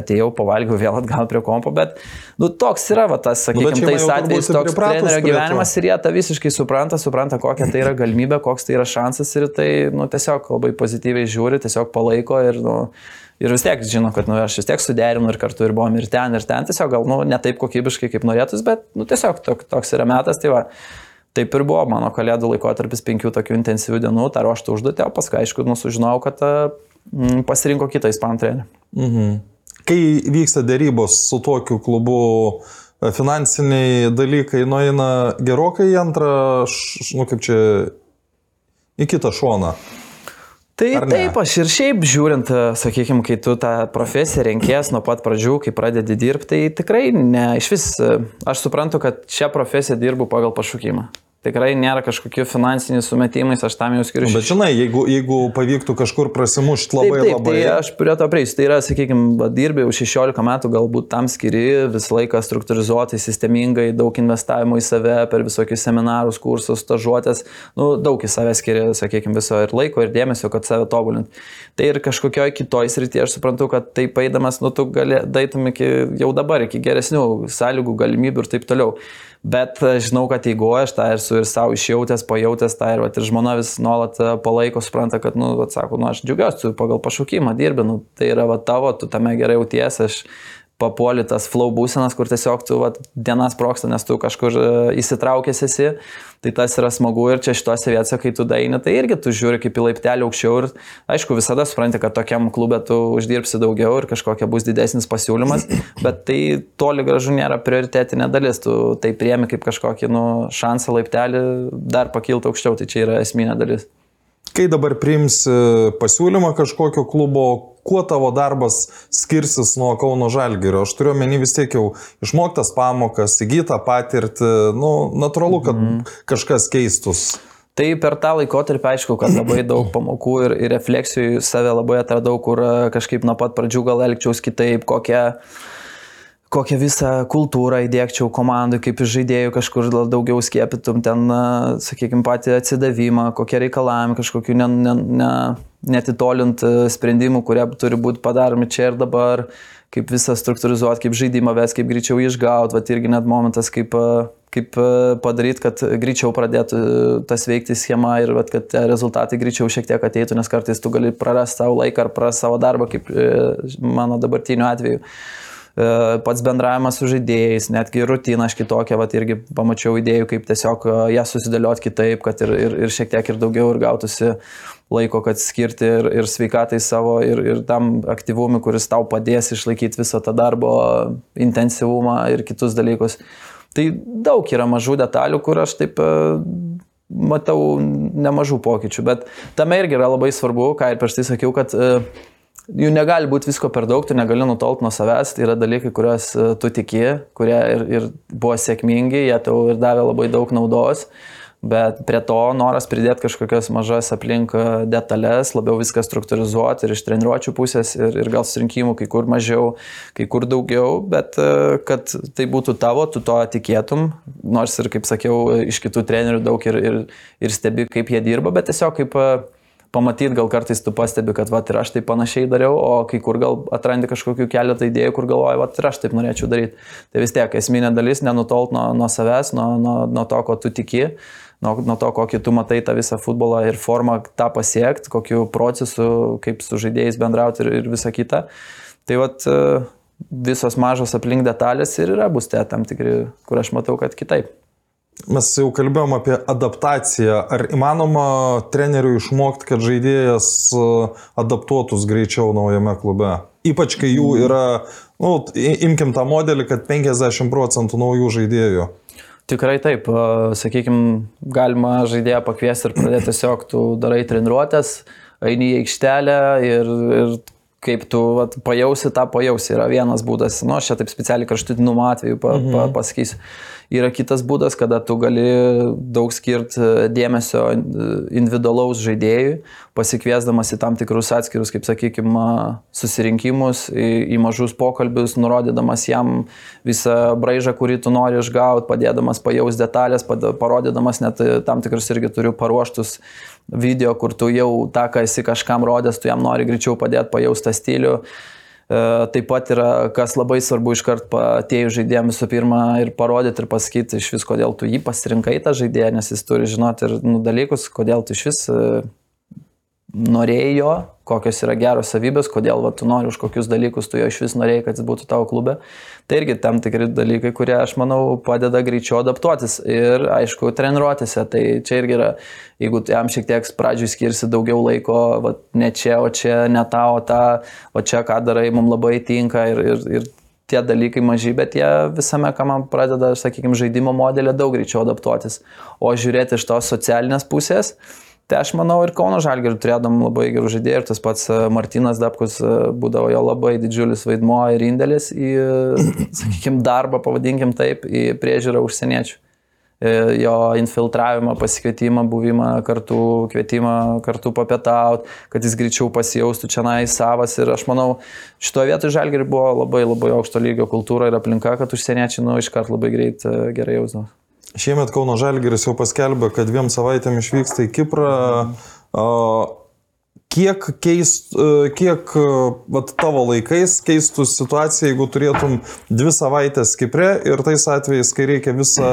atėjau, pavalgiau vėl atgal prie kompo, bet nu, toks yra va, tas, sakykime, nu, tais atvejais toks trenerio gyvenimas ir jie tą visiškai supranta, supranta, kokia tai yra galimybė, koks tai yra šansas ir tai nu, tiesiog labai pozityviai žiūri, tiesiog palaiko ir nu, Ir vis tiek žino, kad nu, aš vis tiek suderinu ir kartu ir buvom ir ten, ir ten. Tiesiog gal nu, ne taip kokybiškai, kaip norėtus, bet nu, tiesiog tok, toks yra metas. Tai va, taip ir buvo mano kalėdų laikotarpis penkių tokių intensyvių dienų, tą ruoštą užduotį, o paskui, aišku, nu, sužinojau, kad mm, pasirinko kitą ispanų trenerį. Mhm. Kai vyksta dėrybos su tokiu klubu, e, finansiniai dalykai nueina gerokai į antrą, nu kaip čia, į kitą šoną. Tai taip, aš ir šiaip žiūrint, sakykime, kai tu tą profesiją renkės nuo pat pradžių, kai pradedi dirbti, tai tikrai ne, iš vis, aš suprantu, kad šią profesiją dirbu pagal pašaukimą tikrai nėra kažkokių finansinių sumetimais, aš tam jau skiriu. Bet žinai, jeigu, jeigu pavyktų kažkur prasimušti labai taip, taip, labai. Tai aš prie to prieisiu. Tai yra, sakykime, dirbi jau 16 metų, galbūt tam skiri visą laiką struktūrizuotai, sistemingai, daug investavimo į save per visokius seminarus, kursus, stažuotės, nu, daug į save skiri, sakykime, viso ir laiko, ir dėmesio, kad save tobulint. Tai ir kažkokioj kitoj srityje aš suprantu, kad taip eidamas, nu, tu gali, daitum iki, jau dabar iki geresnių sąlygų, galimybių ir taip toliau. Bet e, žinau, kad jeigu aš tą esu ir savo išjautęs, pajautęs tą ir, vat, ir žmona vis nuolat e, palaiko, supranta, kad, nu, vat, sako, nu, aš džiugiuosi, pagal pašaukimą dirbi, nu, tai yra va, tavo, tu tame gerai jautiesi, aš papuoli tas flow būsenas, kur tiesiog tu vat, dienas proksta, nes tu kažkur e, įsitraukęs esi, tai tas yra smagu ir čia šitose vietose, kai tu daini, tai irgi tu žiūri kaip į laiptelį aukščiau ir aišku visada supranti, kad tokiam klube tu uždirbsi daugiau ir kažkokia bus didesnis pasiūlymas, (clears throat) bet tai toli gražu nėra prioritetinė dalis, tu tai priemi kaip kažkokį nu, šansą laiptelį dar pakilti aukščiau, tai čia yra esminė dalis. Kai dabar priimsi pasiūlymą kažkokio klubo, kuo tavo darbas skirsis nuo Kauno Žalgirio? Aš turiu menį vis tiek jau išmoktas pamokas, įgytą patirtį, nu, natūralu, kad mm. kažkas keistus. Tai per tą laikotarpį aišku, kad labai (clears throat) daug pamokų ir, ir refleksijų save labai atradau, kur kažkaip nuo pat pradžių gal elgčiaus kitaip, kokią kokią visą kultūrą įdėkčiau komandai, kaip iš žaidėjų kažkur daugiau skiepytum, ten, sakykime, patį atsidavimą, kokie reikalavimai, kažkokių ne, ne, ne, netitolint sprendimų, kurie turi būti padaromi čia ir dabar, kaip visą struktūrizuoti, kaip žaidimą ves, kaip greičiau išgauti, va irgi net momentas, kaip, kaip padaryti, kad greičiau pradėtų tas veikti schema ir va, kad rezultatai greičiau šiek tiek ateitų, nes kartais tu gali prarasti savo laiką ar prarasti savo darbą, kaip e, mano dabartiniu atveju. E, pats bendravimas su žaidėjais, netgi rutina aš kitokia, va irgi pamačiau idėjų, kaip tiesiog e, ją susidėlioti kitaip, kad ir, ir, ir šiek tiek ir daugiau ir gautųsi laiko, kad skirti ir, ir sveikatai savo, ir, ir tam aktyvumui, kuris tau padės išlaikyti visą tą darbo intensyvumą ir kitus dalykus. Tai daug yra mažų detalių, kur aš taip e, matau nemažų pokyčių, bet tame irgi yra labai svarbu, ką ir prieš tai sakiau, kad e, jų negali būti visko per daug, tu negali nutolti nuo savęs, tai yra dalykai, kuriuos e, tu tiki, kurie ir, ir buvo sėkmingi, jie tau ir davė labai daug naudos. Bet prie to noras pridėti kažkokias mažas aplink e, detalės, labiau viską struktūrizuoti ir iš treniruočio pusės ir, ir gal surinkimų kai kur mažiau, kai kur daugiau, bet e, kad tai būtų tavo, tu to tikėtum, nors ir, kaip sakiau, iš kitų trenerių daug ir, ir, ir stebi, kaip jie dirba, bet tiesiog kaip pamatyti, gal kartais tu pastebi, kad va ir aš taip panašiai dariau, o kai kur gal atrandi kažkokių keletą idėjų, kur galvoji, va ir aš taip norėčiau daryti. Tai vis tiek esminė dalis nenutolt nuo, nuo savęs, nuo, nuo, nuo to, ko tu tiki nuo, nuo to, kokį tu matai tą visą futbolą ir formą tą pasiekti, kokiu procesu, kaip su žaidėjais bendrauti ir, ir visa kita. Tai vat e, visos mažos aplink detalės ir yra bus te tam tikri, kur aš matau, kad kitaip. Mes jau kalbėjom apie adaptaciją. Ar įmanoma treneriui išmokti, kad žaidėjas e, adaptuotus greičiau naujame klube? Ypač kai jų yra, nu, imkim tą modelį, kad 50 procentų naujų žaidėjų. Tikrai taip, sakykime, galima žaidėją pakviesti ir pradėti tiesiog, tu darai treniruotės, eini į aikštelę ir, ir kaip tu vat, pajausi, tą pajausi. Yra vienas būdas, nu, aš čia taip specialiai kraštutinumo atveju pa, mhm. pa, pasakysiu. Yra kitas būdas, kada tu gali daug skirti e, dėmesio e, individualaus žaidėjui, pasikviesdamas į tam tikrus atskirus, kaip sakykime, susirinkimus, į, į mažus pokalbius, nurodydamas jam visą braižą, kurį tu nori išgauti, padėdamas pajaus detalės, parodydamas net e, tam tikrus irgi turiu paruoštus video, kur tu jau tą, ką esi kažkam rodęs, tu jam nori greičiau padėti pajausti tą stilių. E, taip pat yra, kas labai svarbu iškart atėjus žaidėjams visų pirma ir parodyti ir pasakyti iš vis, kodėl tu jį pasirinkai tą žaidėją, nes jis turi žinoti ir nu, dalykus, kodėl tu iš vis e, norėjo, kokios yra geros savybės, kodėl va, tu nori už kokius dalykus tu jo iš vis norėjai, kad jis būtų tavo klube. Tai irgi tam tikri dalykai, kurie, aš manau, padeda greičiau adaptuotis ir, aišku, treniruotėse. Tai čia irgi yra, jeigu jam šiek tiek pradžiui skirsi daugiau laiko, va, ne čia, o čia, ne tau, o tą, o čia ką darai, mums labai tinka ir, ir, ir tie dalykai maži, bet jie visame, ką man pradeda, sakykime, žaidimo modelė daug greičiau adaptuotis. O žiūrėti iš tos socialinės pusės, Tai aš manau ir Kauno Žalgirių turėdam labai gerų žaidėjų ir tas pats e, Martinas Dabkus e, būdavo jo labai didžiulis vaidmuo ir indėlis į, (coughs) sakykime, darbą, pavadinkim taip, į priežiūrą užsieniečių. E, jo infiltravimą, pasikvietimą, buvimą kartu, kvietimą kartu papietauti, kad jis greičiau pasijaustų čia nai savas. Ir aš manau, šitoje vietoje Žalgirių buvo labai labai aukšto lygio kultūra ir aplinka, kad užsieniečiai, nu, iškart labai greit gerai jausdavo. Šiemet Kauno Žalgiris jau paskelbė, kad dviem savaitėm išvyksta į Kiprą. Kiek, keist, kiek vat, tavo laikais keistų situacija, jeigu turėtum dvi savaitės Kiprė ir tais atvejais, kai reikia visą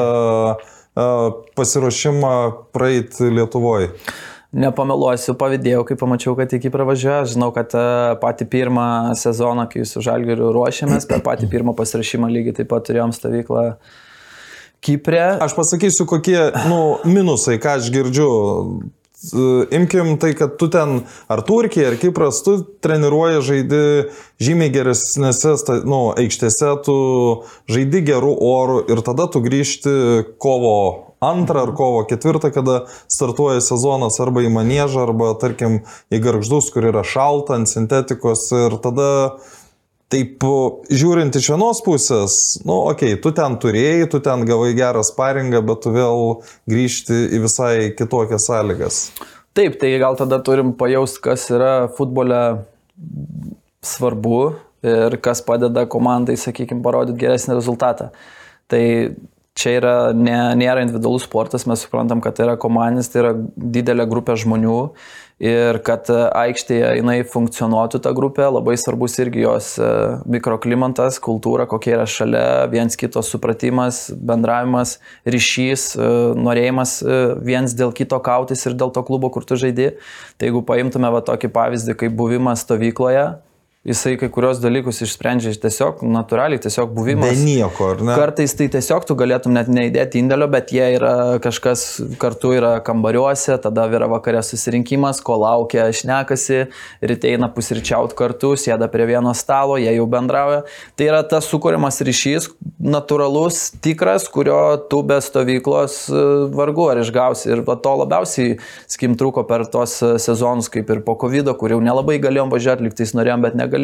pasiruošimą praeiti Lietuvoje? Nepameluosiu, pavydėjau, kai pamačiau, kad iki pravažiuoja. Žinau, kad patį pirmą sezoną, kai su Žalgiriu ruošėmės, per patį pirmą pasirašymą lygiai taip pat turėjom stovyklą Kiprė. Aš pasakysiu, kokie nu, minusai, ką aš girdžiu. Imkim tai, kad tu ten, ar Turkija, ar Kipras, tu treniruoji, žaidi žymiai geresnėse nu, aikštėse, tu žaidi gerų orų ir tada tu grįžti kovo antrą ar kovo ketvirtą, kada startuoja sezonas arba į manėžą, arba tarkim į garždus, kur yra šalta ant sintetikos ir tada Taip, žiūrint iš vienos pusės, nu, okei, okay, tu ten turėjai, tu ten gavai gerą sparingą, bet tu vėl grįžti į visai kitokias sąlygas. Taip, tai gal tada turim pajausti, kas yra futbole svarbu ir kas padeda komandai, sakykime, parodyti geresnį rezultatą. Tai čia yra, ne, nėra individualus sportas, mes suprantam, kad tai yra komandinis, tai yra didelė grupė žmonių ir kad e, aikštėje jinai funkcionuotų ta grupė, labai svarbus irgi jos e, mikroklimatas, kultūra, kokia yra šalia, viens kito supratimas, bendravimas, ryšys, e, norėjimas viens dėl kito kautis ir dėl to klubo, kur tu žaidži. Tai jeigu paimtume va tokį pavyzdį, kaip buvimas stovykloje, jisai kai kurios dalykus išsprendžia tiesiog natūraliai, tiesiog buvimas. Be nieko, ar ne? Kartais tai tiesiog tu galėtum net neįdėti indėlio, bet jie yra kažkas kartu yra kambariuose, tada yra vakarė susirinkimas, ko laukia, šnekasi, ryte eina pusryčiaut kartu, sėda prie vieno stalo, jie jau bendrauja. Tai yra tas sukūrimas ryšys, natūralus, tikras, kurio tu be stovyklos e, vargu ar išgausi. Ir to labiausiai skim trūko per tos sezonus, kaip ir po COVID, kur jau nelabai galėjom važiuoti, liktais norėjom, bet negalėjom.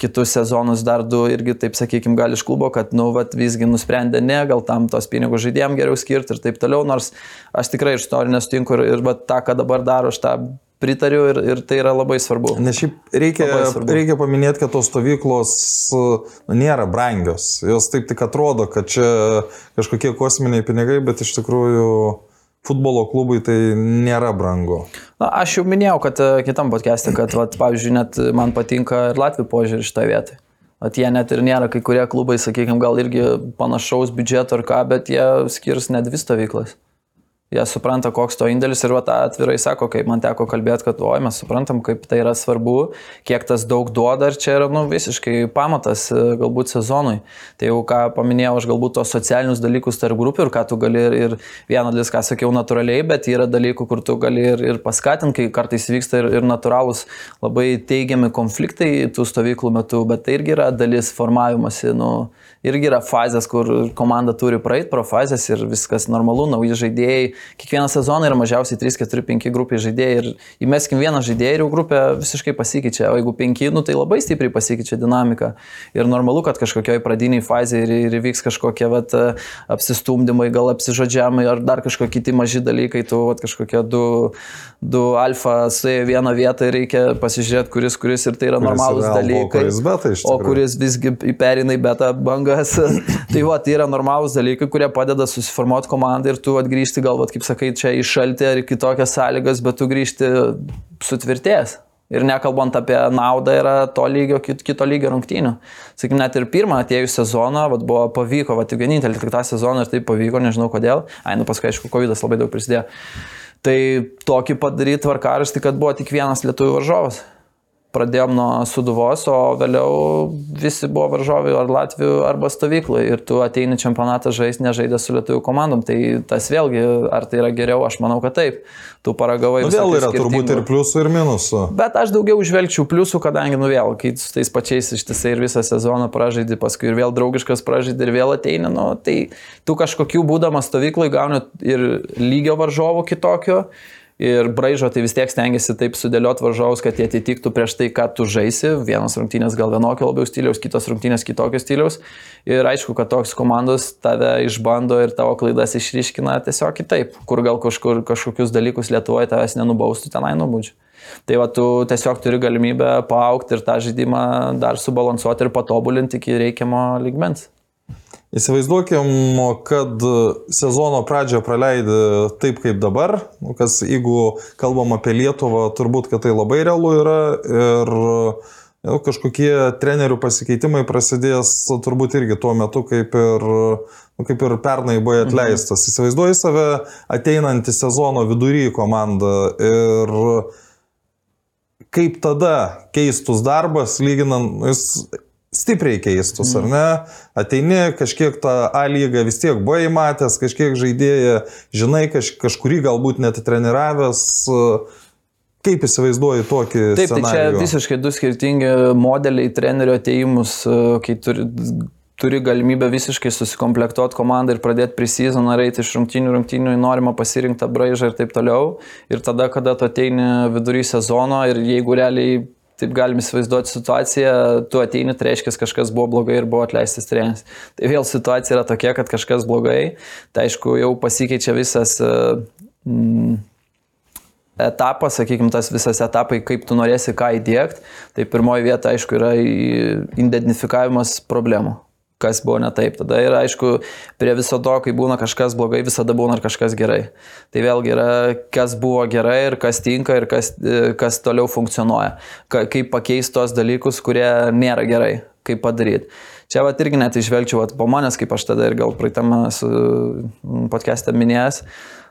Kitus sezonus dar du irgi, taip sakykime, gal iš klubo, kad, nu, va, visgi nusprendė ne, gal tam tos pinigus žaidėjim geriau skirti ir taip toliau, nors aš tikrai iš to nesutinku ir, ir va, tą, ką dabar daro, aš tą pritariu ir, ir tai yra labai svarbu. Nes šiaip reikia, reikia paminėti, kad tos stovyklos nu, nėra brangios. Jos taip tik atrodo, kad čia kažkokie kosminiai pinigai, bet iš tikrųjų futbolo klubui tai nėra brangu. Na, aš jau minėjau, kad e, kitam podcast'e, kad, vat, pavyzdžiui, net man patinka ir Latvijų požiūrį šitą vietą. At jie net ir nėra, kai kurie klubai, sakykime, gal irgi panašaus biudžeto ar ką, bet jie skirs net dvi stovyklas jie supranta, koks to indėlis ir va tą atvirai sako, kaip man teko kalbėti, kad oi, mes suprantam, kaip tai yra svarbu, kiek tas daug duoda ir čia yra nu, visiškai pamatas e, galbūt sezonui. Tai jau ką paminėjau, aš galbūt tos socialinius dalykus tarp grupių ir ką tu gali ir, ir vieną dalyką, ką sakiau, natūraliai, bet yra dalykų, kur tu gali ir, ir paskatinti, kai kartais vyksta ir, ir natūralūs labai teigiami konfliktai tų stovyklų metu, bet tai irgi yra dalis formavimasi. Nu, irgi yra fazės, kur komanda turi praeiti pro fazės ir viskas normalu, nauji žaidėjai. Kiekvieną sezoną yra mažiausiai 3, 4, 5 grupiai žaidėjai ir įmeskim vieną žaidėją ir jau grupė visiškai pasikeičia, o jeigu 5, nu, tai labai stipriai pasikeičia dinamika. Ir normalu, kad kažkokioj pradiniai fazėje ir, ir vyks kažkokie vat, apsistumdymai, gal apsižodžiamai ar dar kažkokie kiti maži dalykai, tu vat, kažkokie du, du alfa suėjo vieną vietą ir reikia pasižiūrėti, kuris, kuris ir tai yra normalūs dalykai. O kuris, beta, o kuris visgi perina į betą bangą ilgas. (clears throat) tai va, tai yra normalūs dalykai, kurie padeda susiformuoti komandą ir tu atgrįžti galbūt, kaip sakai, čia į šaltį ar kitokias sąlygas, bet tu grįžti sutvirtės. Ir nekalbant apie naudą, yra to lygio, kito lygio rungtynių. Sakykim, net ir pirmą atėjus sezoną, vat, buvo pavyko, va, tik vienintelį tik tą sezoną ir tai pavyko, nežinau kodėl. Ai, nu paskui, aišku, COVID labai daug prisidėjo. Tai tokį padaryti tvarkaraštį, kad buvo tik vienas lietuvių varžovas pradėjom nuo Suduvos, o vėliau visi buvo varžoviai ar Latvijų arba stovyklai ir tu ateini čempionatą žaisti nežaidė su lietuvių komandom, tai tas vėlgi, ar tai yra geriau, aš manau, kad taip. Tu paragavai. Nu, vėl yra turbūt ir pliusų, ir minusų. Bet aš daugiau užvelgčiau pliusų, kadangi nu vėl, kai su tais pačiais ištisai ir visą sezoną pražaidži, paskui ir vėl draugiškas pražaidži ir vėl ateini, nu, tai tu kažkokiu būdamas stovyklai gauni ir lygio varžovų kitokio ir braižo tai vis tiek stengiasi taip sudėlioti varžovus, kad jie atitiktų prieš tai, ką tu žaisi. Vienos rungtynės gal vienokio labiau stiliaus, kitos rungtynės kitokio stiliaus. Ir aišku, kad toks komandos tave išbando ir tavo klaidas išryškina tiesiog kitaip, kur gal kažkur kažkokius dalykus Lietuvoje tavęs nenubaustų, tenai nubaudžia. Tai va, tu tiesiog turi galimybę paaukti ir tą žaidimą dar subalansuoti ir patobulinti iki reikiamo ligmens. Įsivaizduokim, kad sezono pradžią praleidai taip kaip dabar, nu, kas jeigu kalbam apie Lietuvą, turbūt, kad tai labai realu yra ir jau, kažkokie trenerių pasikeitimai prasidės turbūt irgi tuo metu, kaip ir, nu, kaip ir pernai buvo mhm. atleistas. Mhm. Įsivaizduoji save ateinantį sezono vidury komandą ir kaip tada keistus darbas, lyginant, nu, jis stipriai keistus, ar ne? Ateini kažkiek tą A lygą vis tiek buvai matęs, kažkiek žaidėją, žinai, kaž, kažkurį galbūt net treniravęs. Kaip įsivaizduoji tokį? Taip, scenarijų? tai čia visiškai du skirtingi modeliai trenerių ateimus, kai turi, turi galimybę visiškai susikomplektuoti komandą ir pradėti prisizoną, eiti iš rungtinių rungtinių į norimą pasirinktą braižą ir taip toliau. Ir tada, kada tu ateini vidury sezono ir jeigu realiai taip galim įsivaizduoti situaciją, tu ateini, tai reiškia, kažkas buvo blogai ir buvo atleistas treneris. Tai vėl situacija yra tokia, kad kažkas blogai, tai aišku, jau pasikeičia visas mm, etapas, sakykime, tas visas etapai, kaip tu norėsi ką įdėkti. Tai pirmoji vieta, aišku, yra identifikavimas problemų kas buvo ne taip. Tada yra, aišku, prie viso to, kai būna kažkas blogai, visada būna ir kažkas gerai. Tai vėlgi yra, kas buvo gerai ir kas tinka ir kas, kas toliau funkcionuoja. Ka, kaip pakeisti tos dalykus, kurie nėra gerai, kaip padaryti. Čia va irgi net išvelgčiau po manęs, kaip aš tada ir gal praeitame podcast'e minėjęs.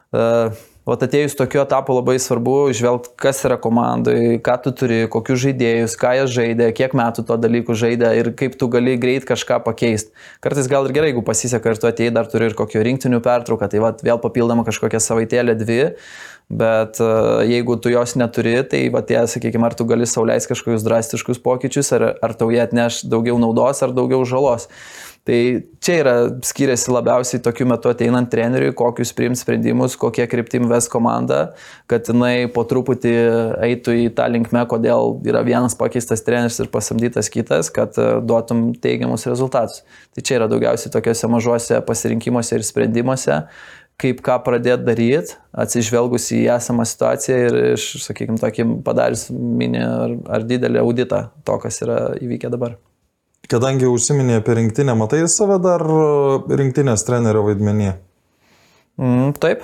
Uh, Vat atėjus tokiu etapu labai svarbu žvelgti, kas yra komandai, ką tu turi, kokius žaidėjus, ką jie žaidė, kiek metų to dalykų žaidė ir kaip tu gali greit kažką pakeisti. Kartais gal ir gerai, jeigu pasiseka ir tu atėjai dar turi ir kokio rinktinių pertrauką, tai vat, vėl papildoma kažkokia savaitėlė dvi, Bet e, jeigu tu jos neturi, tai va tie, sakykime, ar tu gali sauliais kažkokius drastiškus pokyčius, ar, ar tau jie atneš daugiau naudos ar daugiau žalos. Tai čia yra skiriasi labiausiai tokiu metu ateinant treneriui, kokius priims sprendimus, kokie kryptim ves komanda, kad jinai po truputį eitų į tą linkmę, kodėl yra vienas pakeistas treneris ir pasamdytas kitas, kad e, duotum teigiamus rezultatus. Tai čia yra daugiausiai tokiuose mažuose pasirinkimuose ir sprendimuose, kaip ką pradėti daryti, atsižvelgus į esamą situaciją ir, sakykime, tokį padarius mini ar, ar didelį auditą to, kas yra įvykę dabar. Kadangi užsiminė apie rinktinę, matai save dar rinktinės trenerio vaidmenį? Mm, taip,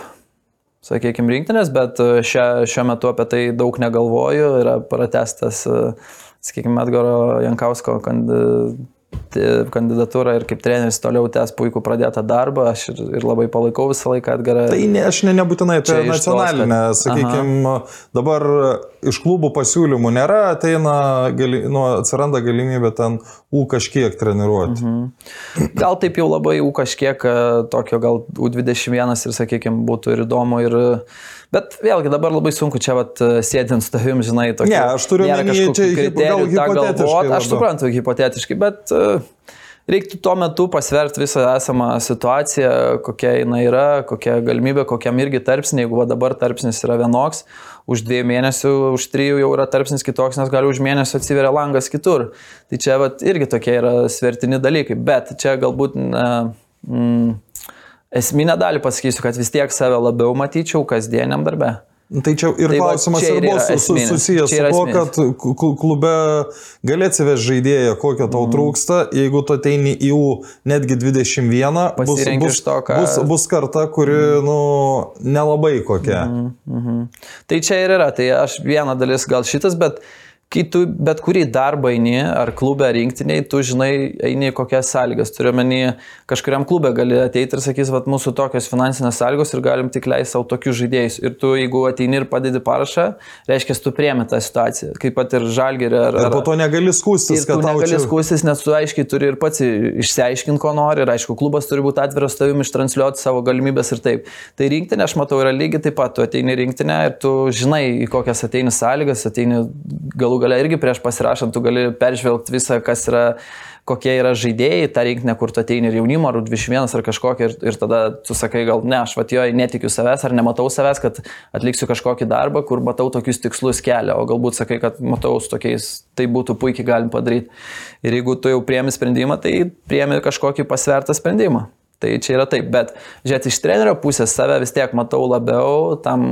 sakykime, rinktinės, bet šia, šiuo metu apie tai daug negalvoju. Yra pratestas, sakykime, Edgaro Jankausko kandidatas kandidatūrą ir kaip treneris toliau tęs puikų pradėtą darbą. Aš ir, ir labai palaikau visą laiką atgarą. Tai ne, aš ne, nebūtinai apie nacionalinę, sakykime, dabar iš klubų pasiūlymų nėra, ateina, gali, nu, atsiranda galimybė ten U kažkiek treniruoti. Mhm. Gal taip jau labai U kažkiek, tokio gal U21 ir, sakykime, būtų ir įdomu. Ir, Bet vėlgi dabar labai sunku čia vat, sėdint su tavim, žinai, tokį. Ne, aš turiu omeny, čia gal hipotetiškai. Aš suprantu, hipotetiškai, bet uh, reiktų tuo metu pasverti visą esamą situaciją, kokia jinai yra, kokia galimybė, kokiam irgi tarpsnė, jeigu dabar tarpsnis yra vienoks, už dviejų mėnesių, už trijų jau yra tarpsnis kitoks, nes gali už mėnesio atsiveria langas kitur. Tai čia vat, irgi tokie yra svertini dalykai, bet čia galbūt... Mm, esminę dalį pasakysiu, kad vis tiek save labiau matyčiau kasdieniam darbe. Tai čia ir tai klausimas va, čia ir buvo su, su, susijęs su to, kad klube gali atsivežti žaidėją, kokio tau mm. trūksta, jeigu tu ateini į U netgi 21, bus, bus, to, ką... bus, bus karta, kuri mm. nu, nelabai kokia. Mm -hmm. Tai čia ir yra, tai aš viena dalis gal šitas, bet kai tu bet kurį darbą eini, ar klube, ar rinktiniai, tu žinai, eini kokias sąlygas. Turiu menį, kažkuriam klube gali ateiti ir sakys, va, mūsų tokios finansinės sąlygos ir galim tik leisti savo tokius žaidėjus. Ir tu, jeigu ateini ir padedi parašą, reiškia, tu priemi tą situaciją. Kaip pat ir žalgerį. Ar, ar, po to negali skūstis, kad tau negali čia... skūstis, nes tu aiškiai turi ir pats išsiaiškinti, ko nori. Ir aišku, klubas turi būti atviras tavim ištranšiuoti savo galimybės ir taip. Tai rinktinė, aš matau, yra lygiai taip pat. Tu ateini rinktinę ir tu žinai, kokias ateini sąlygas, ateini galų gale irgi prieš pasirašant, tu gali peržvelgti visą, kas yra, kokie yra žaidėjai, tą rinkinį, kur tu ateini ir jaunimo, ar 21 ar kažkokį, ir, ir tada tu sakai, gal ne, aš vatijoj netikiu savęs, ar nematau savęs, kad atliksiu kažkokį darbą, kur matau tokius tikslus kelią, o galbūt sakai, kad matau su tokiais, tai būtų puikiai galim padaryti. Ir jeigu tu jau priemi sprendimą, tai priemi kažkokį pasvertą sprendimą. Tai čia yra taip, bet žiūrėt iš trenerio pusės save vis tiek matau labiau tam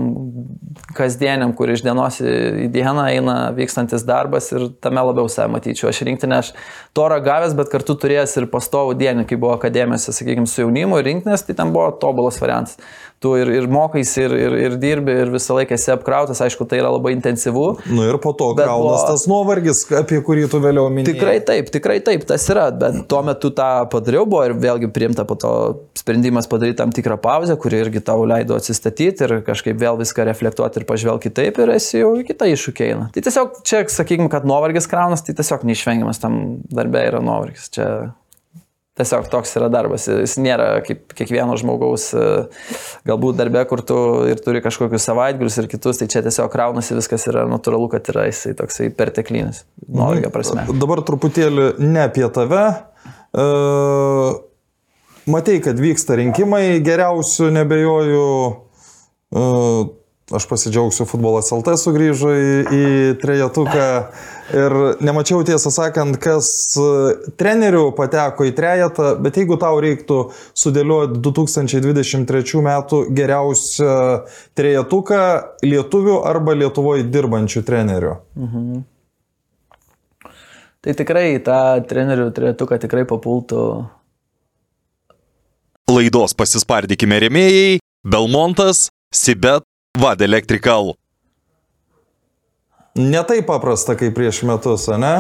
kasdieniam, kur iš dienos į dieną eina vykstantis darbas ir tame labiau save matyčiau. Aš rinktinę aš to ragavęs, bet kartu turėjęs ir pastovų dienį, kai buvo akademijose, sakykime, su jaunimu ir rinktinės, tai ten buvo tobulas variantas tu ir, ir mokais, ir, ir, ir dirbi, ir visą laiką esi apkrautas, aišku, tai yra labai intensyvu. Na nu ir po to buvo... tas nuovargis, apie kurį tu vėliau minėjai. Tikrai taip, tikrai taip, tas yra, bet tuo metu tą padariau, buvo ir vėlgi priimta po to sprendimas padaryti tam tikrą pauzę, kuri irgi tau leido atsistatyti ir kažkaip vėl viską reflektuoti ir pažvelgti kitaip ir esi jau į kitą iššūkį eina. Tai tiesiog čia, sakykime, kad nuovargis kraunas, tai tiesiog neišvengiamas tam darbė yra nuovargis. Čia Tiesiog toks yra darbas. Jis nėra kaip kiekvieno žmogaus, e, galbūt darbė, kur tu ir turi kažkokius savaitgalius ir kitus, tai čia tiesiog kraunasi viskas yra natūralu, kad yra jisai toksai perteklinis, nuovargio prasme. Dabar truputėlį ne apie tave. Uh, matei, kad vyksta rinkimai, geriausių nebejoju. Uh, aš pasidžiaugsiu, futbolas LT sugrįžo į, į trejetuką ir nemačiau tiesą sakant, kas e, trenerių pateko į trejetą, bet jeigu tau reiktų sudėlioti 2023 metų geriausią trejetuką lietuvių arba Lietuvoje dirbančių trenerių. Mhm. Tai tikrai tą trenerių trejetuką tikrai papultų. Laidos pasispardykime remėjai Belmontas, Sibet Vad Electrical. Ne taip paprasta kaip prieš metus, ne?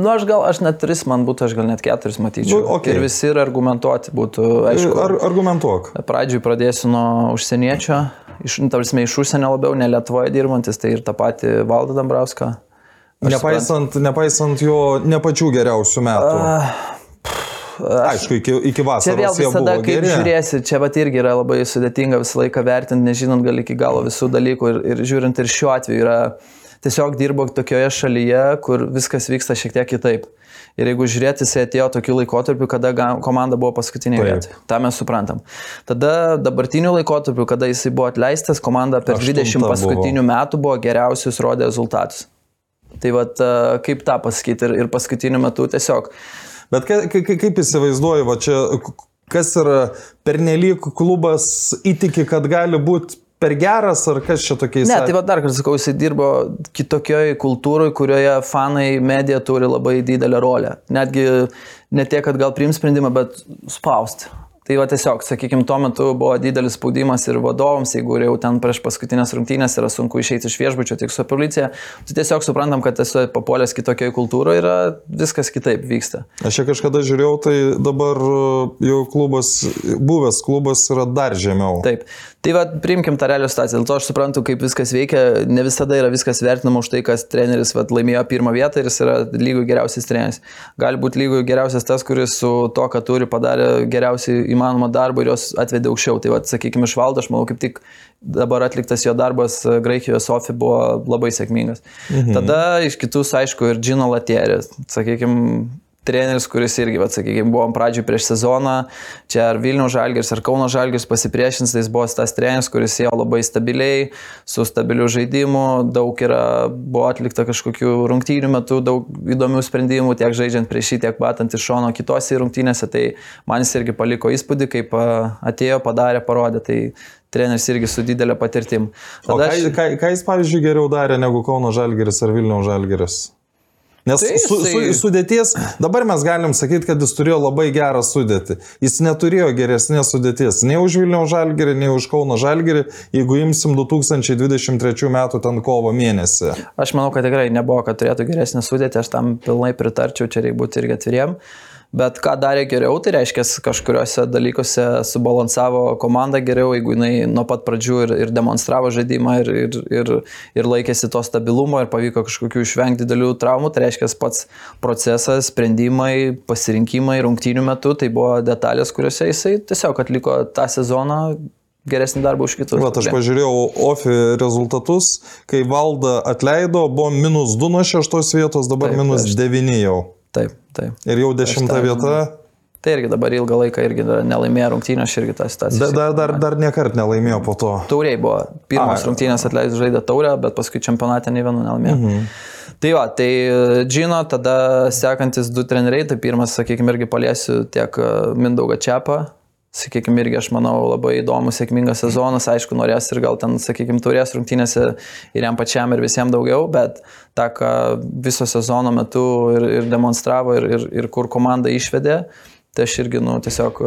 Nu, aš gal, aš net tris, man būtų, aš gal net keturis matyčiau. Nu, okay. Ir visi ir argumentuoti būtų, aišku. Ar, argumentuok. Pradžiui pradėsiu nuo užsieniečio, iš, nu, tarsi, iš užsienio labiau, ne Lietuvoje dirbantis, tai ir tą patį Valdą Dambrauską. Nepaisant, nepaisant jo ne pačių geriausių metų. Uh, Aišku, iki, iki Čia vasaros vėl jie visada, buvo kaip geri. žiūrėsi, čia pat irgi yra labai sudėtinga visą laiką vertinti, nežinant gal iki galo visų dalykų ir, ir žiūrint ir šiuo atveju yra tiesiog dirbo tokioje šalyje, kur viskas vyksta šiek tiek kitaip. Ir jeigu žiūrėti, jis atėjo tokiu laikotarpiu, kada komanda buvo paskutinėje Taip. vietoje. Ta mes suprantam. Tada dabartiniu laikotarpiu, kada jisai buvo atleistas, komanda per Aštunta 20 buvo. paskutinių metų buvo geriausius rodė rezultatus. Tai vad, kaip tą pasakyti ir, ir paskutiniu metu tiesiog Bet ka, ka, ka- kaip įsivaizduoju, va čia, kas yra pernelyg klubas įtiki, kad gali būti per geras, ar kas čia tokiais Ne, tai va dar kartą sakau, jisai dirbo kitokioje kultūroje, kurioje fanai, medija turi labai didelę rolę. Netgi ne tiek, kad gal priims sprendimą, bet spausti. Tai va tiesiog, sakykime, tuo metu buvo didelis spaudimas ir vadovams, jeigu jau ten prieš paskutinės rungtynės yra sunku išeiti iš viešbučio tik su policija, tai tiesiog suprantam, kad esu papuolęs kitokioje kultūroje ir viskas kitaip vyksta. Aš čia kažkada žiūrėjau, tai dabar jau klubas, buvęs klubas yra dar žemiau. Taip. Tai va, priimkim tą realią situaciją. Dėl to aš suprantu, kaip viskas veikia. Ne visada yra viskas vertinama už tai, kas treneris va, laimėjo pirmą vietą ir jis yra lygų geriausias treneris. Gali būti lygų geriausias tas, kuris su to, ką turi, padarė geriausiai įmanomą darbą ir jos atvedė aukščiau. Tai va, sakykime, iš valdo, aš manau, kaip tik dabar atliktas jo darbas e, Graikijoje Sofija buvo labai sėkmingas. Mhm. Tada iš kitus, aišku, ir Džino Latierės. Sakykime, treneris, kuris irgi, va, sakykime, buvo pradžioje prieš sezoną, čia ar Vilnių Žalgiris, ar Kauno Žalgiris pasipriešins, tai jis buvo tas treneris, kuris ėjo labai stabiliai, su stabiliu žaidimu, daug yra, buvo atlikta kažkokių rungtynių metų, daug įdomių sprendimų, tiek žaidžiant prieš jį, tiek batant iš šono kitose rungtynėse, tai man jis irgi paliko įspūdį, kaip atėjo, padarė, parodė, tai treneris irgi su didelė patirtim. Ką, aš- ką, ką jis, pavyzdžiui, geriau darė negu Kauno Žalgeris ar Vilniaus Žalgeris? Nes Tai su, su, sudėties, dabar mes galim sakyti, kad jis turėjo labai gerą sudėtį. Jis neturėjo geresnės sudėties nei už Vilniaus Žalgerį, nei už Kauno Žalgerį, jeigu imsim 2023 metų ten kovo mėnesį. Aš manau, kad tikrai nebuvo, kad turėtų geresnį sudėtį, aš tam pilnai pritarčiau, čia reikia būti irgi atviriem. Bet ką darė geriau, tai reiškia, kažkuriuose dalykuose subalansavo komandą geriau, jeigu jinai nuo pat pradžių ir, ir demonstravo žaidimą ir, ir, ir, ir laikėsi to stabilumo ir pavyko kažkokių išvengti didelių traumų, tai reiškia pats procesas, sprendimai, pasirinkimai rungtynių metu, tai buvo detalės, kuriuose jisai tiesiog atliko tą sezoną geresnį darbą už kitus. Vat aš pažiūrėjau OFI rezultatus, kai valda atleido, buvo minus 2 nuo 6 vietos, dabar Taip, minus aš- 9 jau. Taip, taip. Ir jau 10 tą vieta. Tai irgi dabar ilgą laiką irgi nelaimėjo rungtynės, aš irgi tą situaciją. Dar, dar, dar, dar niekart nelaimėjo po to. Tauriai buvo. Pirmas A. rungtynės atleidus žaidė taurę, bet paskui čempionate nei vienu nelaimėjo. Mhm. Tai va, tai Džino, tada sekantis du treneriai, tai pirmas, sakykime, irgi paliesiu tiek e, Mindaugą Čiapą, sakykime, irgi aš manau labai įdomus, sėkmingas sezonas, aišku, norės ir gal ten, sakykime, turės rungtynėse ir jam pačiam ir visiems daugiau, bet tą, ką viso sezono metu ir, ir demonstravo ir, ir, ir kur komanda išvedė, tai aš irgi, nu, tiesiog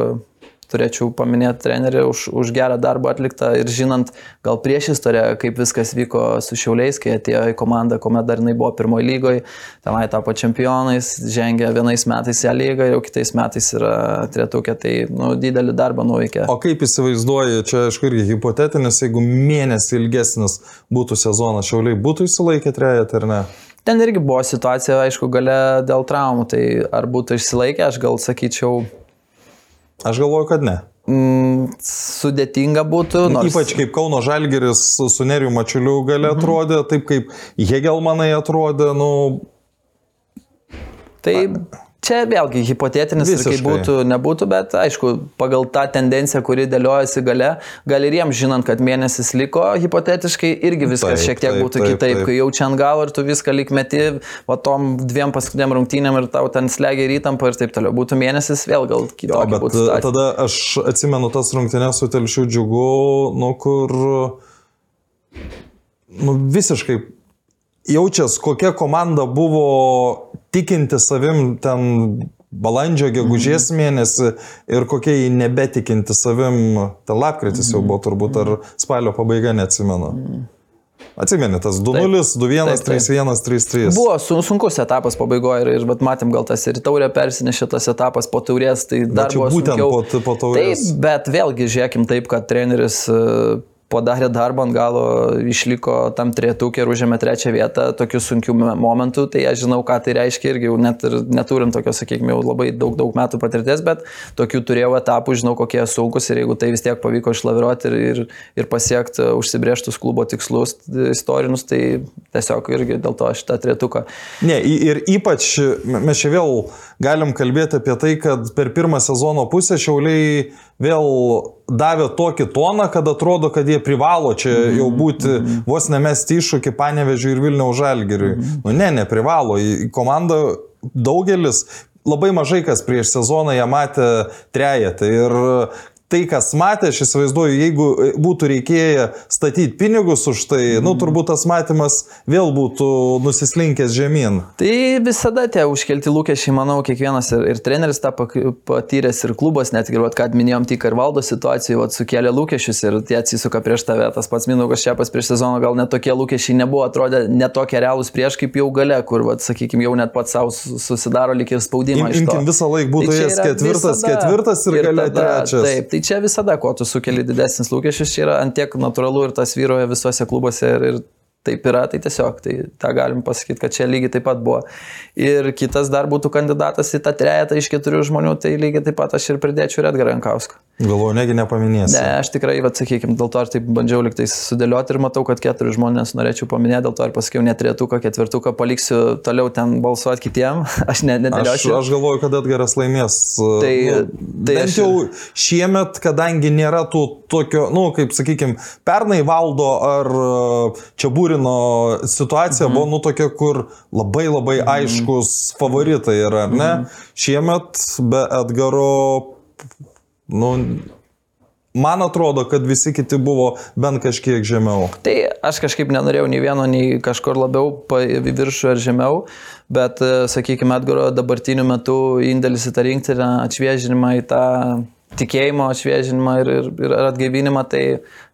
turėčiau paminėti trenerį už, už gerą darbą atliktą ir žinant gal prieš istoriją, kaip viskas vyko su Šiauliais, kai atėjo į komandą, kuomet dar jinai buvo pirmoji lygoje, tenai tapo čempionais, žengė vienais metais į lygą jau kitais metais yra tretukė, tai nu, didelį darbą nuveikė. O kaip įsivaizduoji, čia aišku irgi hipotetinis, jeigu mėnesį ilgesnis būtų sezonas, šiauliai būtų įsilaikę trejetą ar ne? Ten irgi buvo situacija, aišku, gale dėl traumų, tai ar būtų išsilaikę, aš gal sakyčiau, Aš galvoju, kad ne. mm, sudėtinga būtų. Nors... Ypač kaip Kauno Žalgeris su Neriu Mačiuliu gali atrodė, taip kaip Hegelmanai atrodė, nu, Tai čia vėlgi hipotetinis, Visiškai. būtų, nebūtų, bet aišku, pagal tą tendenciją, kuri dėliojasi gale, gal ir jiems žinant, kad mėnesis liko, hipotetiškai irgi viskas Taip, šiek tiek taip, būtų taip, kitaip, taip. kai jau čia ant galo ir tu viską lik meti, o tom dviem paskutiniam rungtynėm ir tau ten slegia ir įtampa ir taip toliau. Būtų mėnesis vėl gal kitokia bet būtų situacija. tada aš atsimenu tas rungtynės su Telšių džiugu, nu kur, nu visiškai jaučias, kokia komanda buvo tikinti savim ten balandžio, gegužės Mhm. mėnesį ir kokia jį nebetikinti savim, ten lapkritis jau buvo turbūt, ar spalio pabaiga, neatsimenu. Atsimeni, tas 2-0, 2-1, Mhm. Taip, taip. 3-1, 3-3. Buvo sun, sunkus etapas pabaigoje ir, ir bet matėm gal tas ir taurė persinešė tas etapas po taurės, tai dar buvo būtent sunkiau. po- po taurės. Taip, bet vėlgi žiūrėkim taip, kad treneris e, padarė darbą ant galo, išliko tam trietukė ir užėmė trečią vietą tokių sunkių momentų, tai aš žinau, ką tai reiškia irgi, jau net ir neturint tokio, sakykime, jau labai daug, daug metų patirties, bet tokių turėjau etapų, žinau, kokie jie sunkus ir jeigu tai vis tiek pavyko išlaviruoti ir, ir, ir pasiekti užsibrieštus klubo tikslus istorinius, tai tiesiog irgi dėl to šitą trietuką. Ne, ir ypač mes čia vėl galim kalbėti apie tai, kad per pirmą sezono pusę šiauliai vėl davė tokį toną, kad atrodo, kad jie privalo čia -hmm. jau būti -hmm. vos nemesti iššūkį Panevežiui ir Vilniaus Žalgiriui. -hmm. Nu ne, neprivalo. Į komandą daugelis labai mažai kas prieš sezoną ją matė trejetą. Ir tai, kas matė, aš įsivaizduoju, jeigu e, būtų reikėję statyti pinigus už tai, mm. nu, turbūt tas matymas vėl būtų nusislinkęs žemyn. Tai visada tie užkelti lūkesčiai, manau, kiekvienas ir, ir treneris tą patyręs, ir klubas, net ir, kad minėjom, tik ir valdo situacijų, vat, sukėlė lūkesčius ir tie atsisuka prieš tave. Tas pats Minukas Šiapas prieš sezoną gal net tokie lūkesčiai nebuvo, atrodė netokie realūs prieš kaip jau gale, kur, vat, sakykime, jau net pats savo susidaro lik ir spaudimą. Im, imkim visą laiką būtų tai jas ketvirtas, visada, ketvirtas ir, ir gale trečias. Taip, tai čia visada, kuo tu sukeli didesnis lūkesčius, čia yra antiek natūralu ir tas vyroja visuose klubuose ir, ir taip yra, tai tiesiog, tai tą galim pasakyti, kad čia lygiai taip pat buvo. Ir kitas dar būtų kandidatas į tą trejetą iš keturių žmonių, tai lygiai taip pat aš ir pridėčiau Redgarą Jankauską. Galvoju, negi nepaminėsiu. Ne, aš tikrai, vad sakykime, dėl to aš taip bandžiau liktai sudėlioti ir matau, kad keturi žmonės norėčiau paminėti, dėl to ir pasakiau net trejetuką, ketvirtuką, paliksiu toliau ten balsuoti kitiem. (laughs) Aš ne, nedėliosiu. Aš, aš galvoju, kad Edgaras laimės. Tai, nu, tai bent jau šiemet, kadangi nėra tų tokio, na, nu, kaip sakykime, pernai valdo ar čia būrino situacija mhm. buvo, nu, tokia, kur labai labai mhm. aiškus favoritai yra, ne? Mhm. Šiemet be Edgaro nu, man atrodo, kad visi kiti buvo bent kažkiek žemiau. Tai aš kažkaip nenorėjau nei vieno, nei kažkur labiau į viršų ar žemiau, bet, e, sakykime, Edgaro dabartiniu metu indėlis į tą rinktinę, atšviežinimą į tą tikėjimo atšviežinimą ir, ir, ir atgaivinimą, tai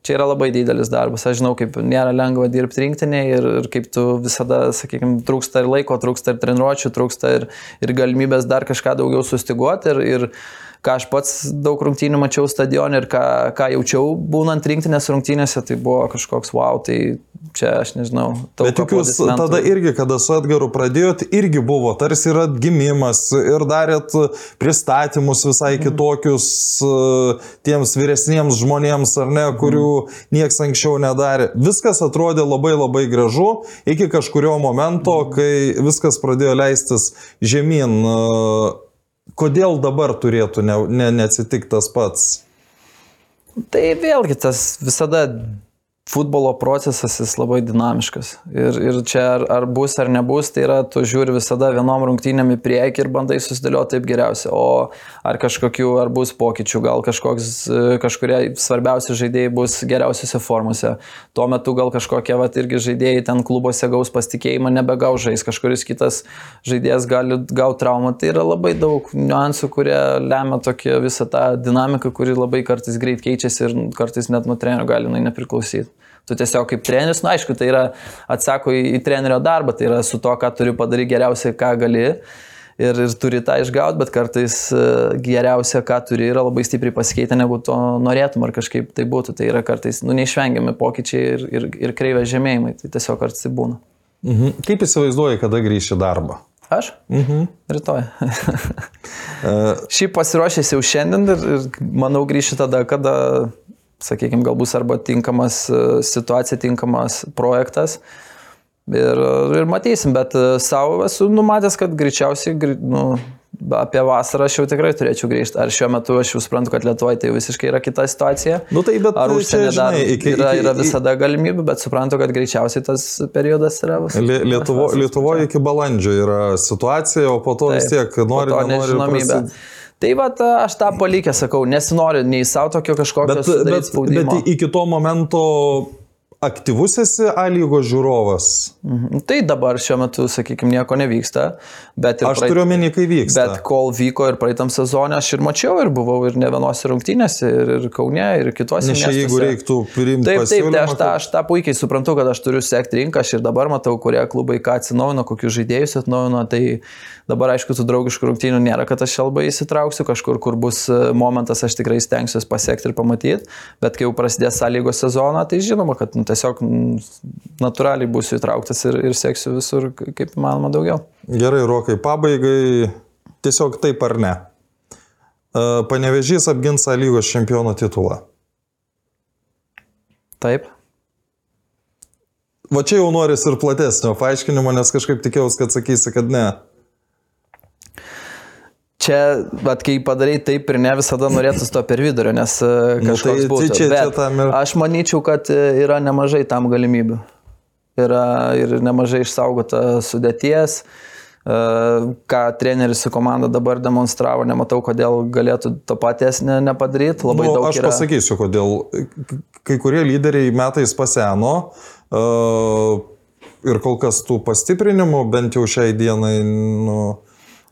čia yra labai didelis darbas. Aš žinau, kaip nėra lengva dirbti rinktinėje ir, ir kaip tu visada, sakykime, trūksta ir laiko, trūksta ir treniruočių, trūksta ir, ir galimybės dar kažką daugiau sustiguoti. Ir, ir, ką aš pats daug rungtynių mačiau stadionė ir ką, ką jaučiau būnant rinktinės rungtynėse, tai buvo kažkoks wow, tai čia aš nežinau. Bet juk jūs tada irgi, kada su Edgaru pradėjot, irgi buvo tarsi ir atgimimas ir darėt pristatymus visai mhm. kitokius uh, tiems vyresniems žmonėms, ar ne, kurių mhm. nieks anksčiau nedarė. Viskas atrodė labai labai gražu iki kažkurio momento, mhm. kai viskas pradėjo leistis žemyn. Uh, kodėl dabar turėtų ne, ne, neatsitikti tas pats? Tai vėlgi tas visada futbolo procesas jis labai dinamiškas. Ir, ir čia ar, ar bus ar nebus, tai yra, tu žiūri visada vienom rungtynėm į priekį ir bandai susidėlioti taip geriausia. O ar kažkokių, ar bus pokyčių, gal kažkoks, kažkurie svarbiausi žaidėjai bus geriausiose formose. Tuo metu gal kažkokie, va, irgi žaidėjai ten klubuose gaus pasitikėjimą, nebegau žais, kažkuris kitas žaidėjas gali gauti traumą. Tai yra labai daug niuansų, kurie lemia tokią visą tą dinamiką, kuri labai kartais greit keičiasi ir kartais net nuo trenerių gali nepriklausyti. Tu tiesiog kaip treneris, na nu, aišku, tai yra atsako į, į trenerio darbą, tai yra su to, ką turi padaryti geriausiai, ką gali. Ir, ir turi tą išgauti, bet kartais e, geriausia, ką turi, yra labai stipriai pasikeitę, negu to norėtum ar kažkaip tai būtų. Tai yra kartais nu, neišvengiami pokyčiai ir, ir, ir kreivė žemėjimai. Tai tiesiog kartais tai būna. Mhm. Kaip įsivaizduoji, kada grįši darbą? Aš? Mhm. Rytoj. uh, (laughs) Šiaip pasiruošęs jau šiandien ir, ir manau grįšiu tada, kada sakykime, gal bus arba tinkamas e, situacija, tinkamas projektas. Ir, ir matysim, bet e, savo esu numatęs, kad greičiausiai, nu, apie vasarą aš jau tikrai turėčiau grįžti. Ar šiuo metu aš jau suprantu, kad Lietuvoje tai visiškai yra kita situacija. Nu, tai bet ar užsienį dar iki, yra, yra visada galimybė, bet suprantu, kad greičiausiai tas periodas yra vis. Lietuvo, Lietuvoje iki balandžio yra situacija, o po to Taip, vis tiek nori, nenori. Prasid... Tai va, aš tą palikęs sakau, nesinoriu nei savo tokio kažkokio bet, bet, spaudimo. Bet iki to momento aktyvus esi A lygos žiūrovas? Mhm. Tai dabar šiuo metu, sakykime, nieko nevyksta. Bet Aš praeit- turiu omeny, kai vyksta. Bet kol vyko ir praeitam sezonė, aš ir mačiau, ir buvau ir ne vienose rungtynėse, ir, ir Kaune, ir kitose. Nes čia jeigu reiktų priimti Taip, taip, tai aš tą, aš tą puikiai suprantu, kad aš turiu sekti rinką, aš ir dabar matau, kurie klubai ką atsinaujino, kokius žaidėjus atnaujino, tai dabar aišku, tų draugiškų rungtynių nėra, kad aš labai įsitrauksiu, kažkur, kur bus e, momentas, aš tikrai stengsiuosi pasiekti ir pamatyti, bet kai jau prasidės sąlygos sezoną, tai žinoma, kad nu, tiesiog mm, natūraliai būsiu įtrauktas ir, ir seksiu visur kaip įmanoma daugiau. Gerai, Rokai, pabaigai tiesiog taip ar ne. E, Panevežys apgins A lygos čempiono titulą. Taip. Va čia jau noris ir platesnio paaiškinimo, nes kažkaip tikėjausi, kad sakysi, kad ne. Čia, bet kai padarai taip ir ne visada norėtų to per vidurio, nes e, Nu, kažkoks tai- tai būtų. čia- čia tam ir- Aš manyčiau, kad e, yra nemažai tam galimybių. Yra ir nemažai išsaugota sudėties. E, Ką treneris su komanda dabar demonstravo, nematau, kodėl galėtų to paties ne, nepadaryti. Labai Nu, daug aš yra. pasakysiu, kodėl. Kai kurie lyderiai metais paseno uh, ir kol kas tų pastiprinimų, bent jau šiai dienai, nu,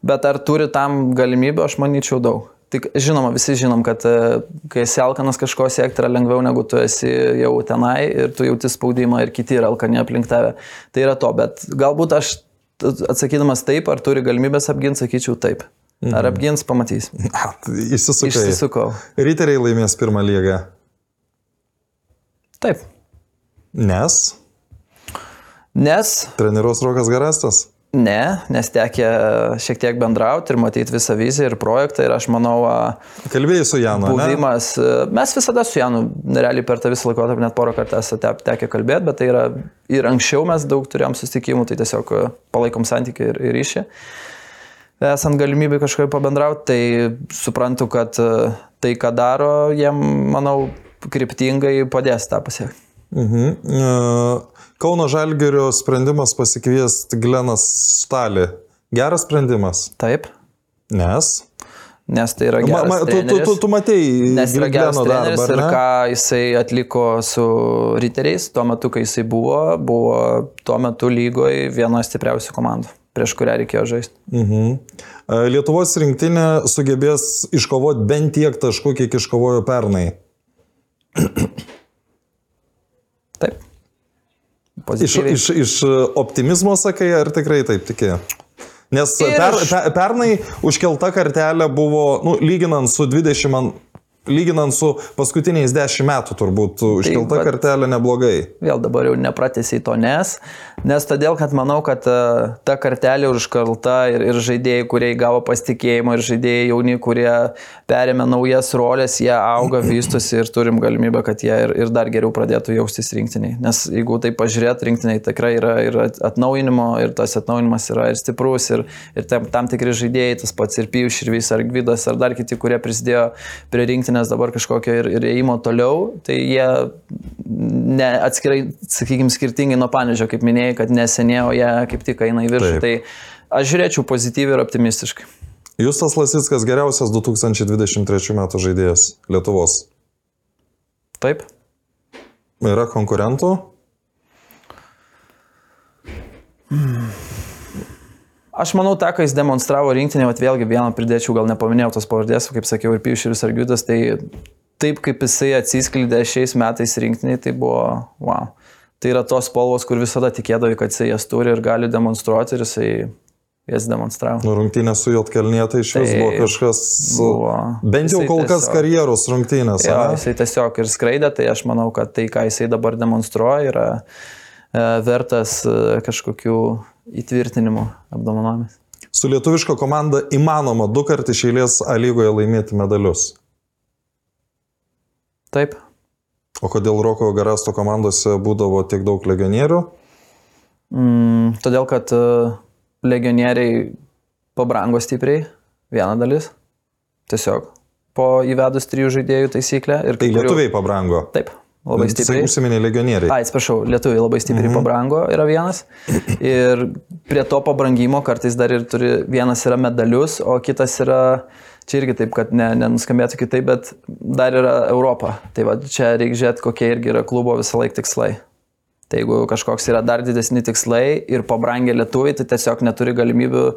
Bet ar turi tam galimybę, aš manyčiau daug. Tik žinoma, visi žinom, kad e, kai esi alkanas kažko siekti yra lengviau negu tu esi jau tenai ir tu jauti spaudimą ir kiti yra alkani aplink tave. Tai yra to, bet galbūt aš atsakydamas taip, ar turi galimybės apginti, sakyčiau taip. Ar apgins, pamatys. įsisukai. (laughs) Išsisukau. Riteriai laimės pirmą lygą. Taip. Nes Nes treniruos Rokas Garastas. Ne, nes tekė šiek tiek bendrauti ir matyti visą viziją ir projektą ir aš manau, Kalbėjai su Janu. ne? buvimas. e, Mes visada su Janu, realiai per tą visą laikotarpį net porą kartų esate tekę kalbėti, bet tai yra ir anksčiau mes daug turėjom susitikimų, tai tiesiog palaikom santykių ir, ir ryšį. Esant galimybę kažkaip pabendrauti, tai suprantu, kad tai, ką daro, jiem, manau, kryptingai padės tą pasiekti. Mhm. E, Kauno Žalgerio sprendimas pasikviesti Glenas Štalį. Geras sprendimas. Taip, Nes. nes tai yra Ma, geras ma, tu, tu, treneris. tu, tu matei Nes yra geras treneris darbą, ar ir ką jisai atliko su riteriais tuo metu, kai jisai buvo, buvo tuo metu lygoje viena stipriausių komandų, prieš kurią reikėjo žaisti. Mhm. E, Lietuvos rinktinė sugebės iškovoti bent tiek taškų, kiek iškovojo pernai. Taip. Iš, Pozityviai. iš, iš optimizmo sakai, ar tikrai taip tikėjai? Nes Ir per, iš- per, pernai užkelta kartelė buvo, nu, lyginant su 20, man- lyginant su paskutiniais 10 metų turbūt, užkelta vat- kartelė neblogai. Vėl dabar jau nepratesiai to nes, nes todėl, kad manau, kad e, ta kartelė užkalta ir, ir žaidėjai, kurie įgavo pasitikėjimą, ir žaidėjai jauni, kurie perėmė naujas rolės, jie auga, vystosi ir turim galimybę, kad jie ir, ir dar geriau pradėtų jaustis rinktiniai. Nes jeigu tai pažiūrėt, rinktiniai tikrai yra ir at- atnaujinimo, ir tas atnaujinimas yra ir stiprus, ir, ir tam, tam tikri žaidėjai, tas pats ir Pijus, ir Vis, ar Gvidas, ar dar kiti, kurie prisidėjo prie rinktinės dabar kažkokio ir, ir ėjimo toliau, tai jie ne, atskirai, sakykime, skirtingai nuo panežio, kaip minėjai, kad nesenėjo jie kaip tik eina į viršų. Taip. Tai aš žiūrėčiau pozityviai ir optimistiškai. Justas Lasickas geriausias 2023 metų žaidėjas Lietuvos. Taip. Yra konkurentų? Aš manau, tą, ką jis demonstravo rinktinė, vat vėlgi vieną pridėčiau, gal nepaminėjau tos pavardės, kaip sakiau, ir Piuširis ar Giudas, tai taip kaip jisai atsiskleidė šiais metais rinktiniai, tai buvo, wow. Tai yra tos spalvos, kur visada tikėdavai, kad jisai jas turi ir gali demonstruoti ir jisai jas demonstravo. Nu, rungtynės su Jotkalnie tai iš vis Tai buvo kažkas. buvo. Bent jau Jisai kol kas tiesiog- karjeros rungtynės. Jo, ane? jisai tiesiog ir skraidė, tai aš manau, kad tai, ką jisai dabar demonstruoja, yra e, vertas e, kažkokių įtvirtinimų apdovanojimas. Su lietuviška komanda įmanoma du kartus iš eilės A lygoje laimėti medalius. Taip. O kodėl Roko Garasto komandose būdavo tiek daug legionierių? Mm, todėl, kad e, legionieriai pabrango stipriai, viena dalis. Tiesiog po įvedus trijų žaidėjų taisyklę. Tai kurių- lietuviai pabrango. Taip, labai stipriai. Užsiminė legionieriai. Ai, atsiprašau, lietuviai labai stipriai mhm. pabrango, yra vienas. (clears throat) Ir prie to pabrangimo kartais dar ir turi, vienas yra medalius, o kitas yra, čia irgi taip, kad ne, nenuskambėtų kitaip, bet dar yra Europa. Tai va, čia reikia žiūrėti, kokie irgi yra klubo visą laiką tikslai. Tai jeigu kažkoks yra dar didesni tikslai ir pabrangę lietuviai, tai tiesiog neturi galimybių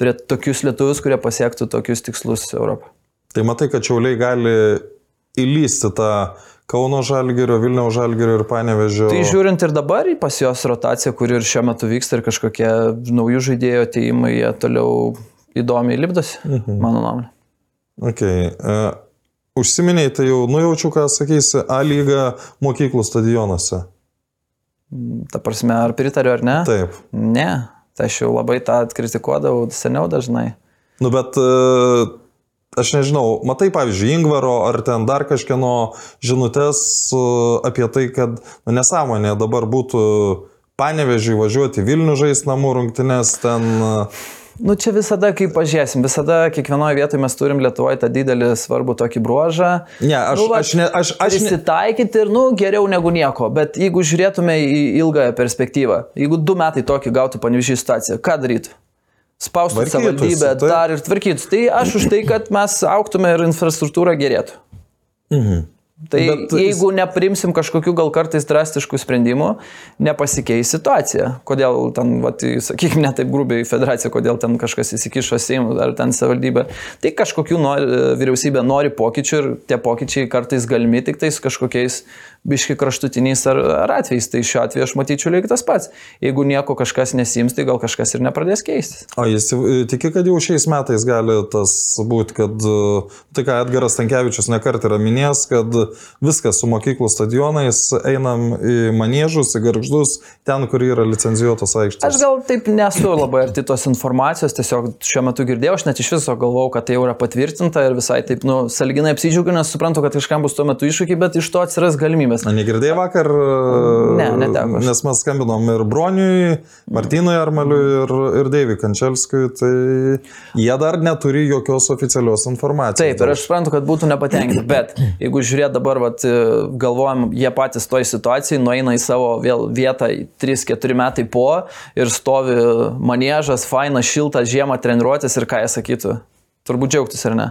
turėti tokius lietuvius, kurie pasiektų tokius tikslus Europą. Tai matai, kad čiauliai gali įlysti tą Kauno Žalgirio, Vilniaus Žalgirio ir Panevežio. Tai žiūrint ir dabar į pas jos rotaciją, kuri ir šiuo metu vyksta ir kažkokie naujų žaidėjų ateimai, jie toliau įdomiai lipdosi, mhm. mano nuomonė. Okay. Uh, užsiminiai, tai jau nujaučiu, ką sakysi, A lyga mokyklų stadionuose. Ta prasme, ar pritariu ar ne? Taip. Ne, tai aš jau labai tą kritikuodavau seniau dažnai. Nu, bet uh, aš nežinau, matai, pavyzdžiui, Ingvaro ar ten dar kažkieno žinutės apie tai, kad nu, nesąmonė dabar būtų panevežiai važiuoti Vilnių žais namų rungtynės ten. Nu čia visada, kaip pažiūrėsim, visada kiekvienoje vietoje mes turim Lietuvoje tą didelį svarbų tokį bruožą. Ne, aš, nu, va, aš, ne, aš, aš prisitaikyti ir, nu, geriau negu nieko, bet jeigu žiūrėtume į ilgąją perspektyvą, jeigu du metai tokį gautų panevižį situaciją, ką darytų? Spaustų savivaldybę tai... dar ir tvarkytų. Tai aš už tai, kad mes auktume ir infrastruktūra gerėtų. Mhm. Tai Bet jeigu neprimsim kažkokių gal kartais drastiškų sprendimų, nepasikeis situacija. Kodėl ten, vat, sakykime, ne taip grubiai federacija, kodėl ten kažkas įsikišo Seimų ar ten savivaldybė. Tai kažkokių nori, vyriausybė nori pokyčių ir tie pokyčiai kartais galimi tik tais kažkokiais biški kraštutiniais ar, ar atvejais. Tai šiuo atveju aš matyčiau lygiai tas pats. Jeigu nieko kažkas nesims, tai gal kažkas ir nepradės keistis. O jis tiki, kad jau šiais metais gali tas būti, kad tai ką Edgaras Tankievičius nekart yra minėjęs, kad viskas su mokyklų stadionais einam į manėžus, į garždus, ten, kur yra licenzijuotos aikštės. Aš gal taip nesu labai arti tos informacijos, tiesiog šiuo metu girdėjau, aš net iš viso galvojau, kad tai jau yra patvirtinta ir visai taip, nu, salginai apsidžiaugiu, nes suprantu, kad kažkam bus tuo metu iššūkiai, bet iš to atsiras galimybė galimybės. Na, negirdėjai vakar? Ne, neteko. Nes mes skambinom ir Broniui, Martynui Armaliui ir, ir Deiviui Kančelskui, tai jie dar neturi jokios oficialios informacijos. Taip, ir aš suprantu, kad būtų nepatenkinti, (clears throat) bet jeigu žiūrėt dabar, vat, galvojam, jie patys toj situacijai nueina į savo vėl vietą 3-4 metai po ir stovi manėžas, fainas, šiltas, žiemą treniruotis ir ką jie sakytų turbūt džiaugtis ar ne.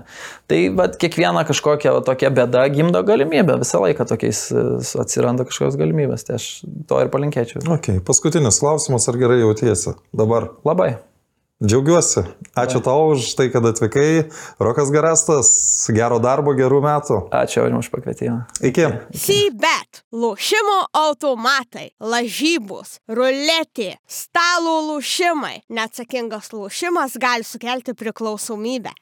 Tai bet kiekviena kažkokia va, tokia bėda gimdo galimybę, visą laiką tokiais e, atsiranda kažkokios galimybės, tai aš to ir palinkėčiau. Okay. Paskutinis klausimas, ar gerai jautiesi dabar? Labai. Džiaugiuosi. Ačiū tau už tai, kad atvykai. Rokas Garastas, gero darbo, gerų metų. Ačiū Aurim už pakvietimą. Iki. Sybet, lošimo automatai, lažybos, ruletė, stalo lošimai. Neatsakingas lošimas gali sukelti priklausomybę.